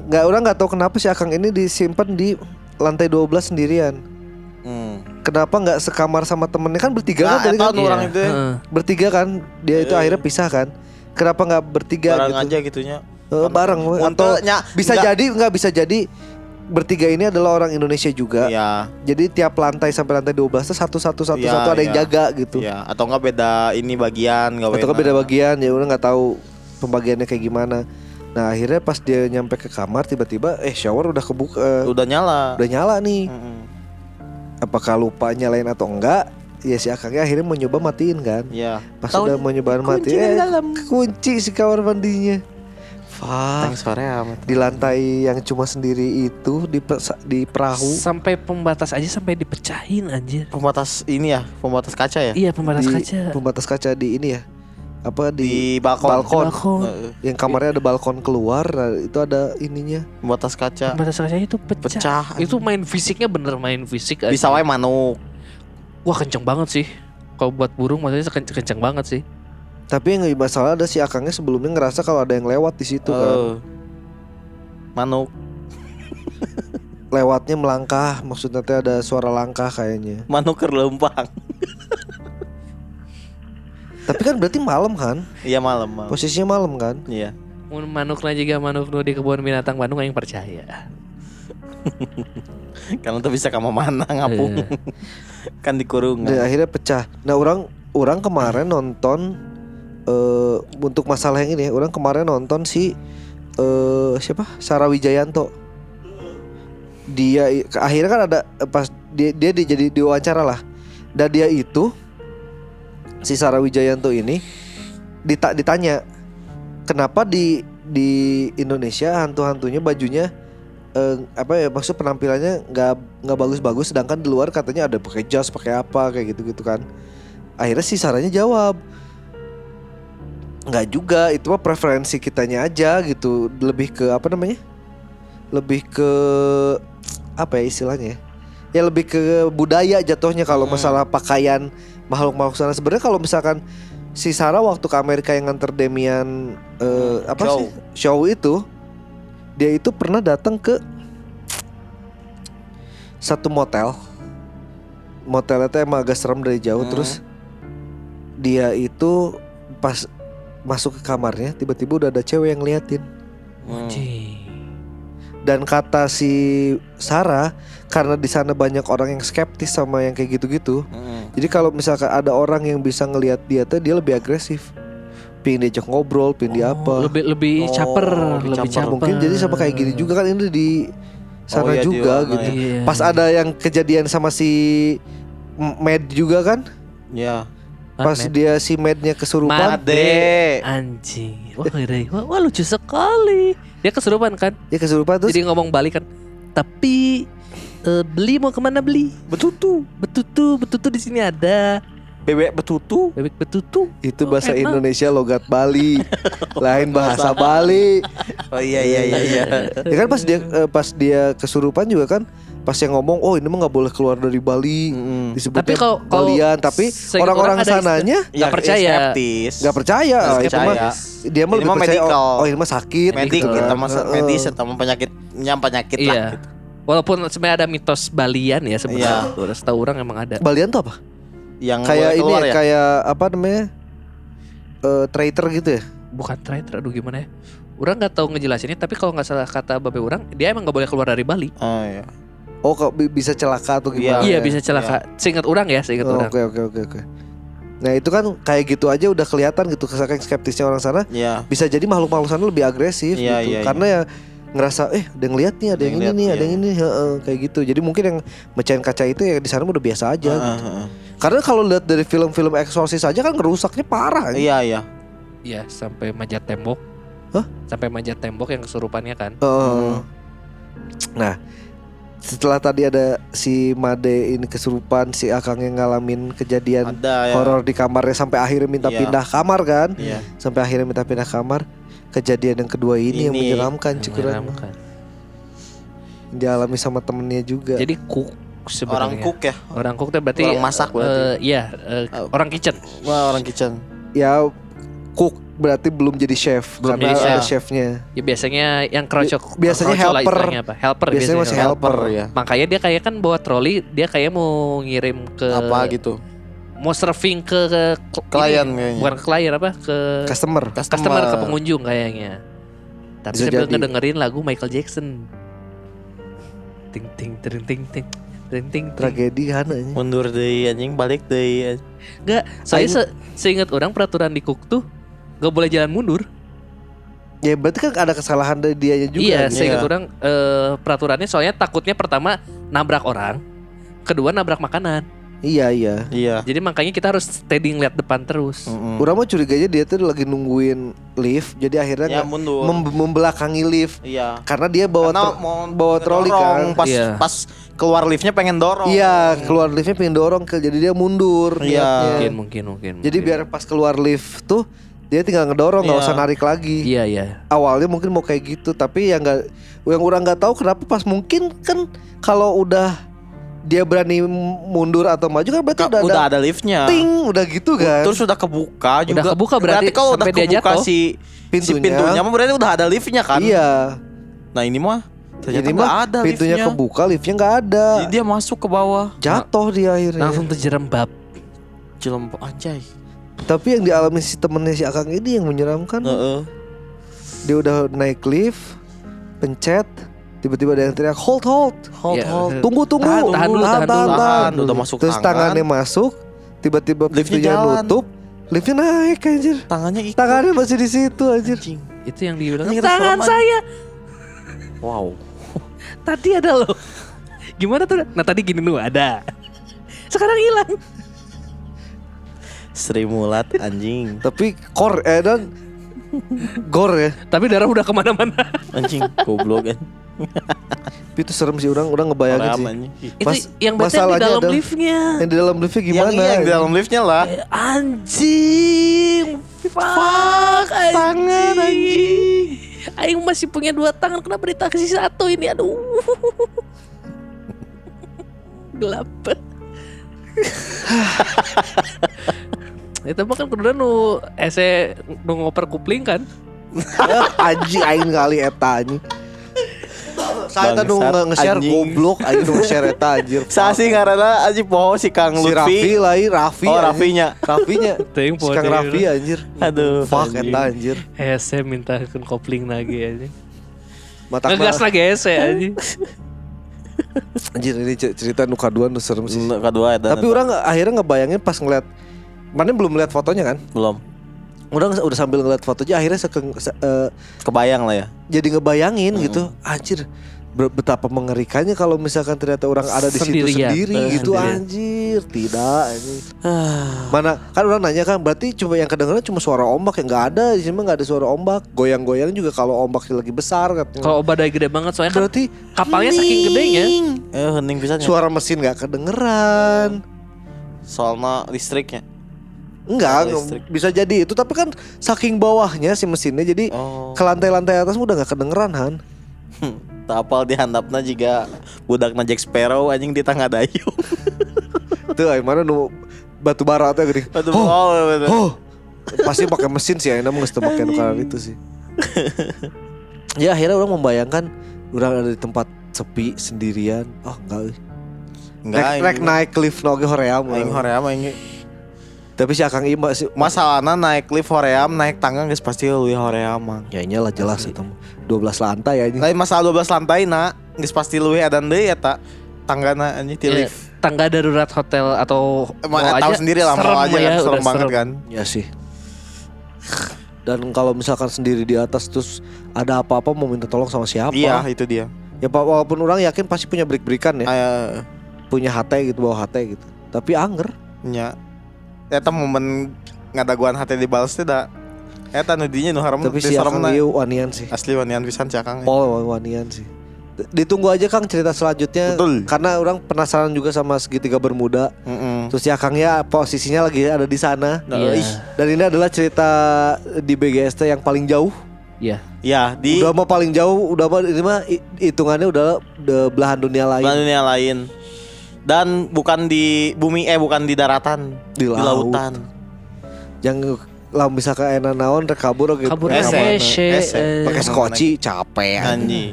Nggak orang nggak tahu kenapa si Akang ini disimpan di lantai 12 sendirian. Hmm. Kenapa nggak sekamar sama temennya kan bertiga Nah, kan tadi kan? orang itu ya. Bertiga kan dia itu Eh. akhirnya pisah kan? Kenapa nggak bertiga barang gitu? aja gitunya. Eh, bareng atau bisa nggak- jadi nggak bisa jadi bertiga ini adalah orang Indonesia juga. Iya. Jadi tiap lantai sampai lantai 12 tuh satu satu satu Iya, satu ada yang iya. jaga gitu. Iya, atau enggak beda ini bagian, enggak Atau beda bagian ya udah nggak tahu pembagiannya kayak gimana. Nah akhirnya pas dia nyampe ke kamar tiba-tiba eh shower udah kebuka, Udah nyala. udah nyala nih. Mm-mm. Apakah lupa nyalain atau enggak? Ya si akangnya akhirnya mau nyoba matiin kan. Iya. Pas Taunya udah mau nyobain kunci matiin, dari eh, dalam. kunci si kamar mandinya. Fuck. Sore amat. Di lantai yang cuma sendiri itu di di perahu Sampai pembatas aja sampai dipecahin anjir. Pembatas ini ya, pembatas kaca ya. Iya pembatas di kaca. pembatas kaca di ini ya apa Di di, balkon. balkon, Balkon. Heeh, yang kamarnya ada balkon keluar nah, itu ada ininya Pembatas kaca. Pembatas kaca itu pecah. Pecah. Itu main fisiknya bener main fisik. Bisa anjir. wae manuk. Wah kenceng banget sih. Kalau buat burung maksudnya kenceng, kenceng banget sih. tapi yang masalah ada si akangnya sebelumnya ngerasa kalau ada yang lewat di situ kan Heeh. Manuk. lewatnya melangkah maksudnya teh ada suara langkah kayaknya Manuk kerlempang. tapi kan berarti malam kan Iya malam, malam. posisinya malam kan Iya. Mun manukna juga manuk nu di kebun binatang Bandung yang percaya. Karena tuh bisa kamu mana ngapung. Iya. kan dikurung. dan akhirnya pecah nah orang orang kemarin nonton eh untuk masalah yang ini ya, orang kemarin nonton si eh siapa Sarah Wijayanto dia akhirnya kan ada pas dia dia di- jadi diwawancara lah dan dia itu si Sarah Wijayanto ini dita- ditanya kenapa di di Indonesia hantu-hantunya bajunya eh, apa ya maksud penampilannya nggak nggak bagus-bagus sedangkan di luar katanya ada pakai jas pakai apa kayak gitu-gitu kan akhirnya si Sarahnya jawab nggak juga itu mah preferensi kitanya aja gitu lebih ke apa namanya lebih ke apa ya istilahnya ya lebih ke budaya jatuhnya kalau Hmm. masalah pakaian makhluk-makhluk sana sebenarnya kalau misalkan si Sarah waktu ke Amerika yang nganter Demian eh, apa show. sih show itu dia itu pernah datang ke satu motel motelnya tuh emang agak serem dari jauh Hmm. terus dia itu pas masuk ke kamarnya tiba-tiba udah ada cewek yang ngeliatin Hmm. Dan kata si Sarah karena di sana banyak orang yang skeptis sama yang kayak gitu-gitu Hmm. jadi kalau misalkan ada orang yang bisa ngelihat dia tuh dia lebih agresif pingin diajak ngobrol pingin dia apa Lebih lebih Oh, caper, lebih lebih caper. caper. mungkin jadi sama kayak gini juga kan ini di sana Oh, iya, di juga sana gitu Iya. pas ada yang kejadian sama si Med juga kan Ya. Ah, pas Med. dia si Mednya kesurupan Ade. Anjing. Wah, wah, wah lucu sekali. Dia kesurupan kan? dia kesurupan terus Jadi ngomong balik kan. Tapi eh, beli mau ke mana beli? Betutu. Betutu, betutu di sini ada. Bebek betutu. Bebek betutu. itu Oh, bahasa enak. Indonesia logat Bali lain bahasa Bali Oh iya iya iya iya. ya kan pas dia eh, pas dia kesurupan juga kan pas yang ngomong oh ini mah nggak boleh keluar dari Bali Mm-mm. disebutnya Tapi kalau- kalau Balian tapi orang-orang sananya Nggak percaya. Ya, skeptis. nggak percaya Nggak itu mah percaya. dia mah Ini lebih mah percaya medical. oh, oh ini mah sakit Medik gitu kita kan. Heeh. medis atau penyakitnya penyakit lah. Iya. gitu. Walaupun sebenarnya ada mitos Balian ya sebenarnya. Iya. Udah setahu orang emang ada. Balian tuh apa Yang kayak ini ya, ya. kayak apa namanya eh traitor gitu ya Bukan traitor, aduh gimana ya? Orang nggak tahu ngejelasinnya, tapi kalau nggak salah kata babe orang, dia emang nggak boleh keluar dari Bali. Oh iya. oh kok bi- bisa celaka atau gimana iya ya? bisa celaka. Seingat orang ya, seingat Oh, orang. Oke oke oke oke. Nah itu kan kayak gitu aja udah kelihatan gitu saking skeptisnya orang sana Iya. bisa jadi makhluk-makhluk sana lebih agresif Iya, gitu iya, karena ya ngerasa eh ada yang lihat nih ada, yang, ini lihat, nih ada iya. yang ini heeh, kayak gitu jadi mungkin yang mecahin kaca itu ya di sana udah biasa aja Heeh, gitu. heeh. Karena kalau lihat dari film-film eksorsis aja kan ngerusaknya parah Iya iya. Iya, sampai manjat tembok. Hah? Sampai manjat tembok yang kesurupannya kan. Heeh. nah setelah tadi ada si Made ini kesurupan si Akang yang ngalamin kejadian Ada ya. horor di kamarnya sampai akhirnya minta Iya. pindah kamar kan Iya. sampai akhirnya minta pindah kamar kejadian yang kedua ini, yang Ini. menyeramkan Yang cukuran menyeramkan. dialami sama temennya juga Jadi cook sebenarnya. Orang cook ya. Orang cook tuh berarti Orang masak berarti. eh, iya, eh, Oh. orang kitchen. Wah orang kitchen. ya cook berarti belum jadi chef Belum karena jadi ada chef. chefnya Ya biasanya yang krocok biasanya lah helper. apa? Helper Biasanya masih helper. ya. Makanya dia kayak kan bawa troli, dia kayak mau ngirim ke Apa gitu? mau serving ke, Klien ini, kayaknya. bukan ke klien apa ke customer customer ke pengunjung kayaknya. Tapi Bisa sambil jadi. ngedengerin lagu Michael Jackson. ting ting ting ting ting ting ting Tragedi kan anjing. Mundur deh anjing balik deh. Enggak, saya se seingat orang peraturan di Cook tuh nggak boleh jalan mundur. Ya berarti kan ada kesalahan dari dianya juga. iya, anjing. seingat Iya. orang eh, peraturannya soalnya takutnya pertama nabrak orang, kedua nabrak makanan. Iya iya. Iya. Jadi makanya kita harus steady ngeliat depan terus. Mm-mm. Urang mah curiganya dia tuh lagi nungguin lift, jadi akhirnya Ya mundur. mem- membelakangi lift Iya. karena dia bawa Karena tro- mau bawa troli kan. Pas Iya. pas keluar liftnya pengen dorong. Iya, keluar liftnya pengen dorong ke jadi dia mundur. Iya. Mungkin, mungkin, mungkin. Jadi mungkin. biar pas keluar lift tuh dia tinggal ngedorong nggak Iya. usah narik lagi. Iya, iya. Awalnya mungkin mau kayak gitu, tapi yang nggak yang orang nggak tahu kenapa pas mungkin kan kalau udah dia berani mundur atau maju kan berarti udah, udah ada ada liftnya. ting udah gitu kan. Terus udah kebuka juga. Udah kebuka berarti kalau udah dia kebuka jatuh. si si Pintunya. pintunya mah berarti udah ada liftnya kan. Iya. Nah ini mah ternyata Jadi nggak mah ada pintunya liftnya. kebuka, liftnya nggak ada. Jadi dia masuk ke bawah. Jatuh dia akhirnya. Langsung terjerembab. Jelem anjay. Tapi yang dialami si temennya si Akang ini yang menyeramkan. Heeh. Dia udah naik lift, pencet, tiba-tiba ada yang teriak hold hold, Hold Iya. hold. tunggu tunggu, Tahan, tahan dulu, tahan dulu. Tahan, udah masuk Terus tangan. tangannya masuk, tiba-tiba pintunya nutup, liftnya naik anjir. Tangannya ikut. Tangannya masih di situ anjir. Anjing. Itu yang dibilang kita tangan selamat." saya Wow. tadi ada loh. Gimana tuh? Nah tadi gini nu ada. Sekarang hilang. Sri Mulat anjing. Tapi kor eh dan gor ya. Tapi darah udah ke mana-mana. Anjing goblok kan. Tapi itu serem sih orang orang ngebayangin Orang sih. anjing. Itu Mas- yang bete di dalam adalah- liftnya. Yang di dalam liftnya Yang gimana? iya, yang di dalam liftnya lah. Eh, Anjing. Fuck, anjing. tangan, anjing. Aing masih punya dua tangan kenapa ditaksi satu ini aduh. Gelap. Itu mah kan kudu nu ese nu ngoper kupling kan. Anjing aing kali eta anjing. Saya tadi nge-share anjing. goblok nu nge-share eta anjir. Sasi karena aji poho si Kang Si Raffi Lutfi. lain Raffi. Oh, anjing. Raffinya. Raffinya. Teuing Si Kang Raffi deui. anjir. Aduh. Fuck eta anjir. Ese minta kopling lagi aja. Mata Ngegas lagi ese aja. Anjir ini cer- cerita nu kaduan nu serem sih. Kedua ada. Tapi orang akhirnya ngebayangin pas ngeliat Mana belum ngeliat fotonya kan? belum Orang udah sambil ngeliat fotonya akhirnya sekeng, se- eh, kebayang lah ya. jadi ngebayangin gitu. Anjir betapa mengerikannya kalau misalkan ternyata orang ada di situ Sendirian. sendiri Eh, gitu sendirian. anjir. Tidak anjir. Mana kan orang nanya kan berarti cuma yang kedengeran cuma suara ombak yang nggak ada di sini mah nggak ada suara ombak. Goyang-goyang juga kalau ombaknya lagi besar katanya. Kalau badai gede banget soalnya kan berarti kapalnya saking gedenya. Eh hening pisan ya. suara mesin nggak kedengeran. Soalnya listriknya. Enggak, Listrik. bisa jadi itu tapi kan saking bawahnya si mesinnya jadi Oh. ke lantai-lantai atas udah nggak kedengeran Han. Tak apal dihandapna juga budakna Jack Sparrow anjing di tengah dayung. Tuh, ay, mana nu batu bara teh geuning. Aduh, Oh, oh, bener. oh. Pasti pakai mesin sih, ayeuna mah geus teu make nu kana itu sih. ya akhirnya orang membayangkan orang ada di tempat sepi sendirian. Oh enggak. Enggak, Rek, rek naik lift noge hoream. Aing hoream aing Tapi si Akang Ima sih masalahna naik lift hoream naik tangga geus pasti leuwih hoream mang. Ya iyalah jelas itu mah. 12 lantai anjing. Lain masalah 12 lantai na geus pasti leuwih edan deui eta tanggana anjing ti Ya, lift. tangga darurat hotel atau Emang mall tahu aja sendiri lah mau serem aja ya, kan serem banget kan. Ya sih. Dan kalau misalkan sendiri di atas terus ada apa-apa mau minta tolong sama siapa? Iya, itu dia. Ya walaupun orang yakin pasti punya break-breakan ya, Aya punya HT gitu, bawa HT gitu. Tapi anger. nya eta momen ngadaguan hati dibales teh da eta nu dinya nu harem Tapi si Akang. Ieu wanian sih. asli wanian pisan si Akang. Paul wanian sih. Ditunggu aja Kang cerita selanjutnya. Betul. Karena orang penasaran juga sama segitiga bermuda. Heeh. Terus si Akangnya posisinya lagi ada di sana. Iya. Ih, Dan ini adalah cerita di BGST yang paling jauh. Iya. Ya, di Udah mah paling jauh, udah mah ini mah hi- hitungannya udah belahan dunia lain. belahan dunia lain. Dan bukan di bumi eh bukan di daratan, Di di, laut. lautan. Yang lah misalkan enak naon rek kabur gitu. Kabur eh. pakai skoci capek. Anji.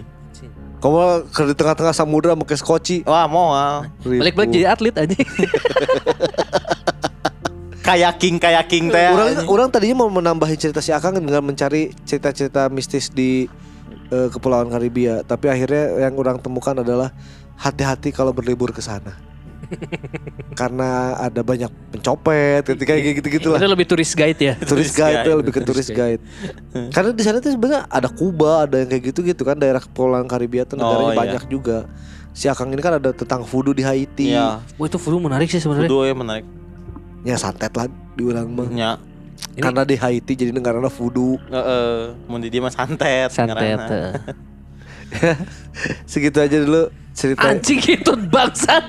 Kamu ke di tengah-tengah samudra pakai skoci. Wah, mau ah. Balik-balik jadi atlet aja. kayaking kayaking teh. Orang orang tadinya mau menambahin cerita si Akang dengan mencari cerita-cerita mistis di eh, kepulauan Karibia, tapi akhirnya yang orang temukan adalah hati-hati kalau berlibur ke sana. Karena ada banyak pencopet, ketika kayak gitu-gitu lah. Itu lebih turis guide ya. Turis guide guide. lebih ke turis guide. Karena di sana tuh sebenarnya ada Kuba, ada yang kayak gitu-gitu kan daerah kepulauan Karibia tuh negaranya Oh, iya. banyak juga. Si Akang ini kan ada tentang voodoo di Haiti. Iya. Wah itu voodoo menarik sih sebenarnya. Kudu ya menarik. Ya santet lah di urang mah. Ini- Karena di Haiti jadi negaranya voodoo. Heeh, mun di dia mah santet. Santet. Segitu aja dulu cerita Anjing itu bangsat.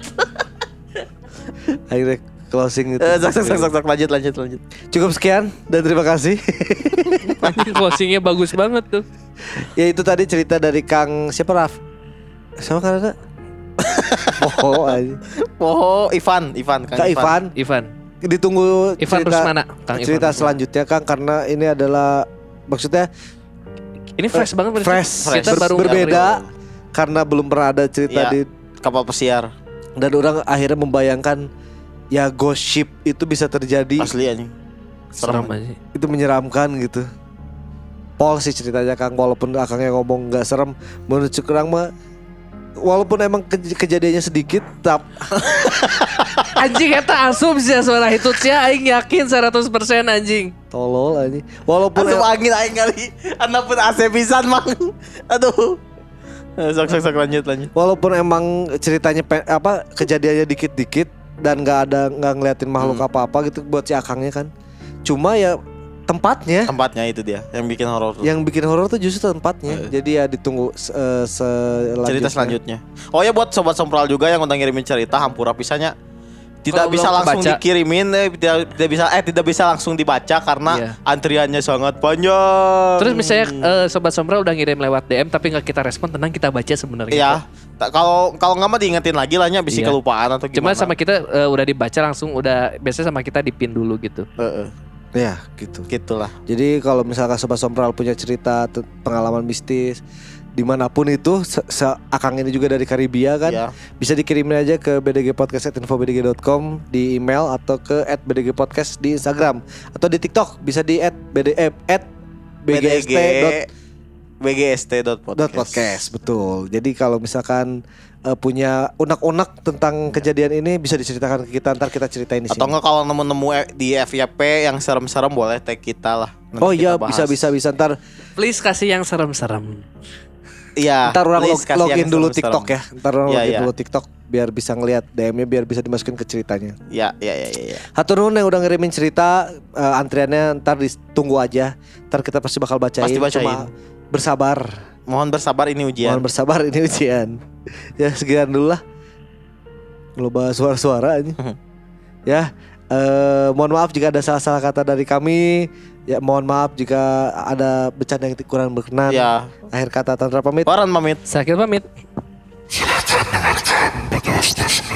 akhirnya closing itu. Eh, sok sok sok sok sok, lanjut lanjut lanjut. Cukup sekian dan terima kasih. Anjing closingnya bagus banget tuh. ya itu tadi cerita dari Kang siapa Raf? Sama kan ada? oh, aja. Oh, Ivan, Ivan, Kang Kak Ivan. Ivan. Ditunggu Ivan cerita, Rusmana. Kang Ivan cerita Rusmana. selanjutnya Kang karena ini adalah maksudnya Ini fresh banget berarti. fresh, Kita ber- baru berbeda karena belum pernah ada cerita Iya. di Kapal pesiar dan orang akhirnya membayangkan ya ghost ship itu bisa terjadi asli anjing. Serem aja. itu menyeramkan gitu. Pol sih ceritanya Kang walaupun akangnya ngomong nggak serem menurut kurang mah walaupun emang kej- kejadiannya sedikit tap Anjing eta asumsi ya suara hitutnya aing yakin 100% anjing. tolol aja walaupun Asup em- angin aing kali. Anda pun AC pisan, Mang. Aduh. Eh, Sok sok sok lanjut lanjut. walaupun emang ceritanya pe- apa kejadiannya dikit-dikit dan nggak ada nggak ngeliatin makhluk Hmm. apa-apa gitu buat si akangnya kan cuma ya tempatnya Tempatnya itu dia yang bikin horor yang bikin horor tuh justru tempatnya Eh. jadi ya ditunggu eh, selanjutnya cerita selanjutnya. Oh ya buat sobat sompral juga yang udah ngirimin cerita hampura pisahnya tidak Kalau bisa langsung kebaca. dikirimin eh, tidak, tidak bisa eh tidak bisa langsung dibaca karena Iya. antriannya sangat panjang. Terus misalnya eh, sobat sombra udah ngirim lewat DM tapi nggak kita respon, tenang kita baca sebenarnya. Iya. Kalau kalau nggak mah diingetin lagi lah nya bisa Iya. kelupaan atau Cuma gimana. sama kita eh, udah dibaca langsung udah biasanya sama kita dipin dulu gitu. Heeh, ya gitu gitulah. Jadi kalau misalkan Sobat Sompral punya cerita pengalaman mistis di mana pun itu, se- se- Akang ini juga dari Karibia kan, Iya. bisa dikirimin aja ke bdgpodcast@infobdg.com di email atau ke @bdgpodcast di Instagram atau di TikTok bisa di @bd eh, @bgst bgst.podcast. dot podcast betul. Jadi kalau misalkan eh, punya unek-unek tentang kejadian ini bisa diceritakan ke kita ntar kita ceritain di Atau sini. enggak kalau nemu-nemu eh, di FYP yang serem-serem boleh tag kita lah. Nanti Oh iya bisa bisa bisa ntar Please kasih yang serem-serem. Iya. ntar orang log- login dulu. TikTok ya. Ntar orang Iya, login iya. dulu TikTok biar bisa ngelihat DM-nya biar bisa dimasukin ke ceritanya. Ya, ya, ya, ya. ya. Hatur nuhun yang udah ngirimin cerita eh, antriannya ntar ditunggu aja. Ntar kita pasti bakal bacain. Pasti bacain. Cuma bersabar. Mohon bersabar ini ujian. Mohon bersabar ini ujian. ya sekian dulu lah. Loba suara-suara aja. ya. Uh, mohon maaf jika ada salah-salah kata dari kami. Ya mohon maaf jika ada bercanda yang kurang berkenan. Ya. Akhir kata tanpa pamit. Orang pamit. Sakil pamit. Silakan dengarkan podcast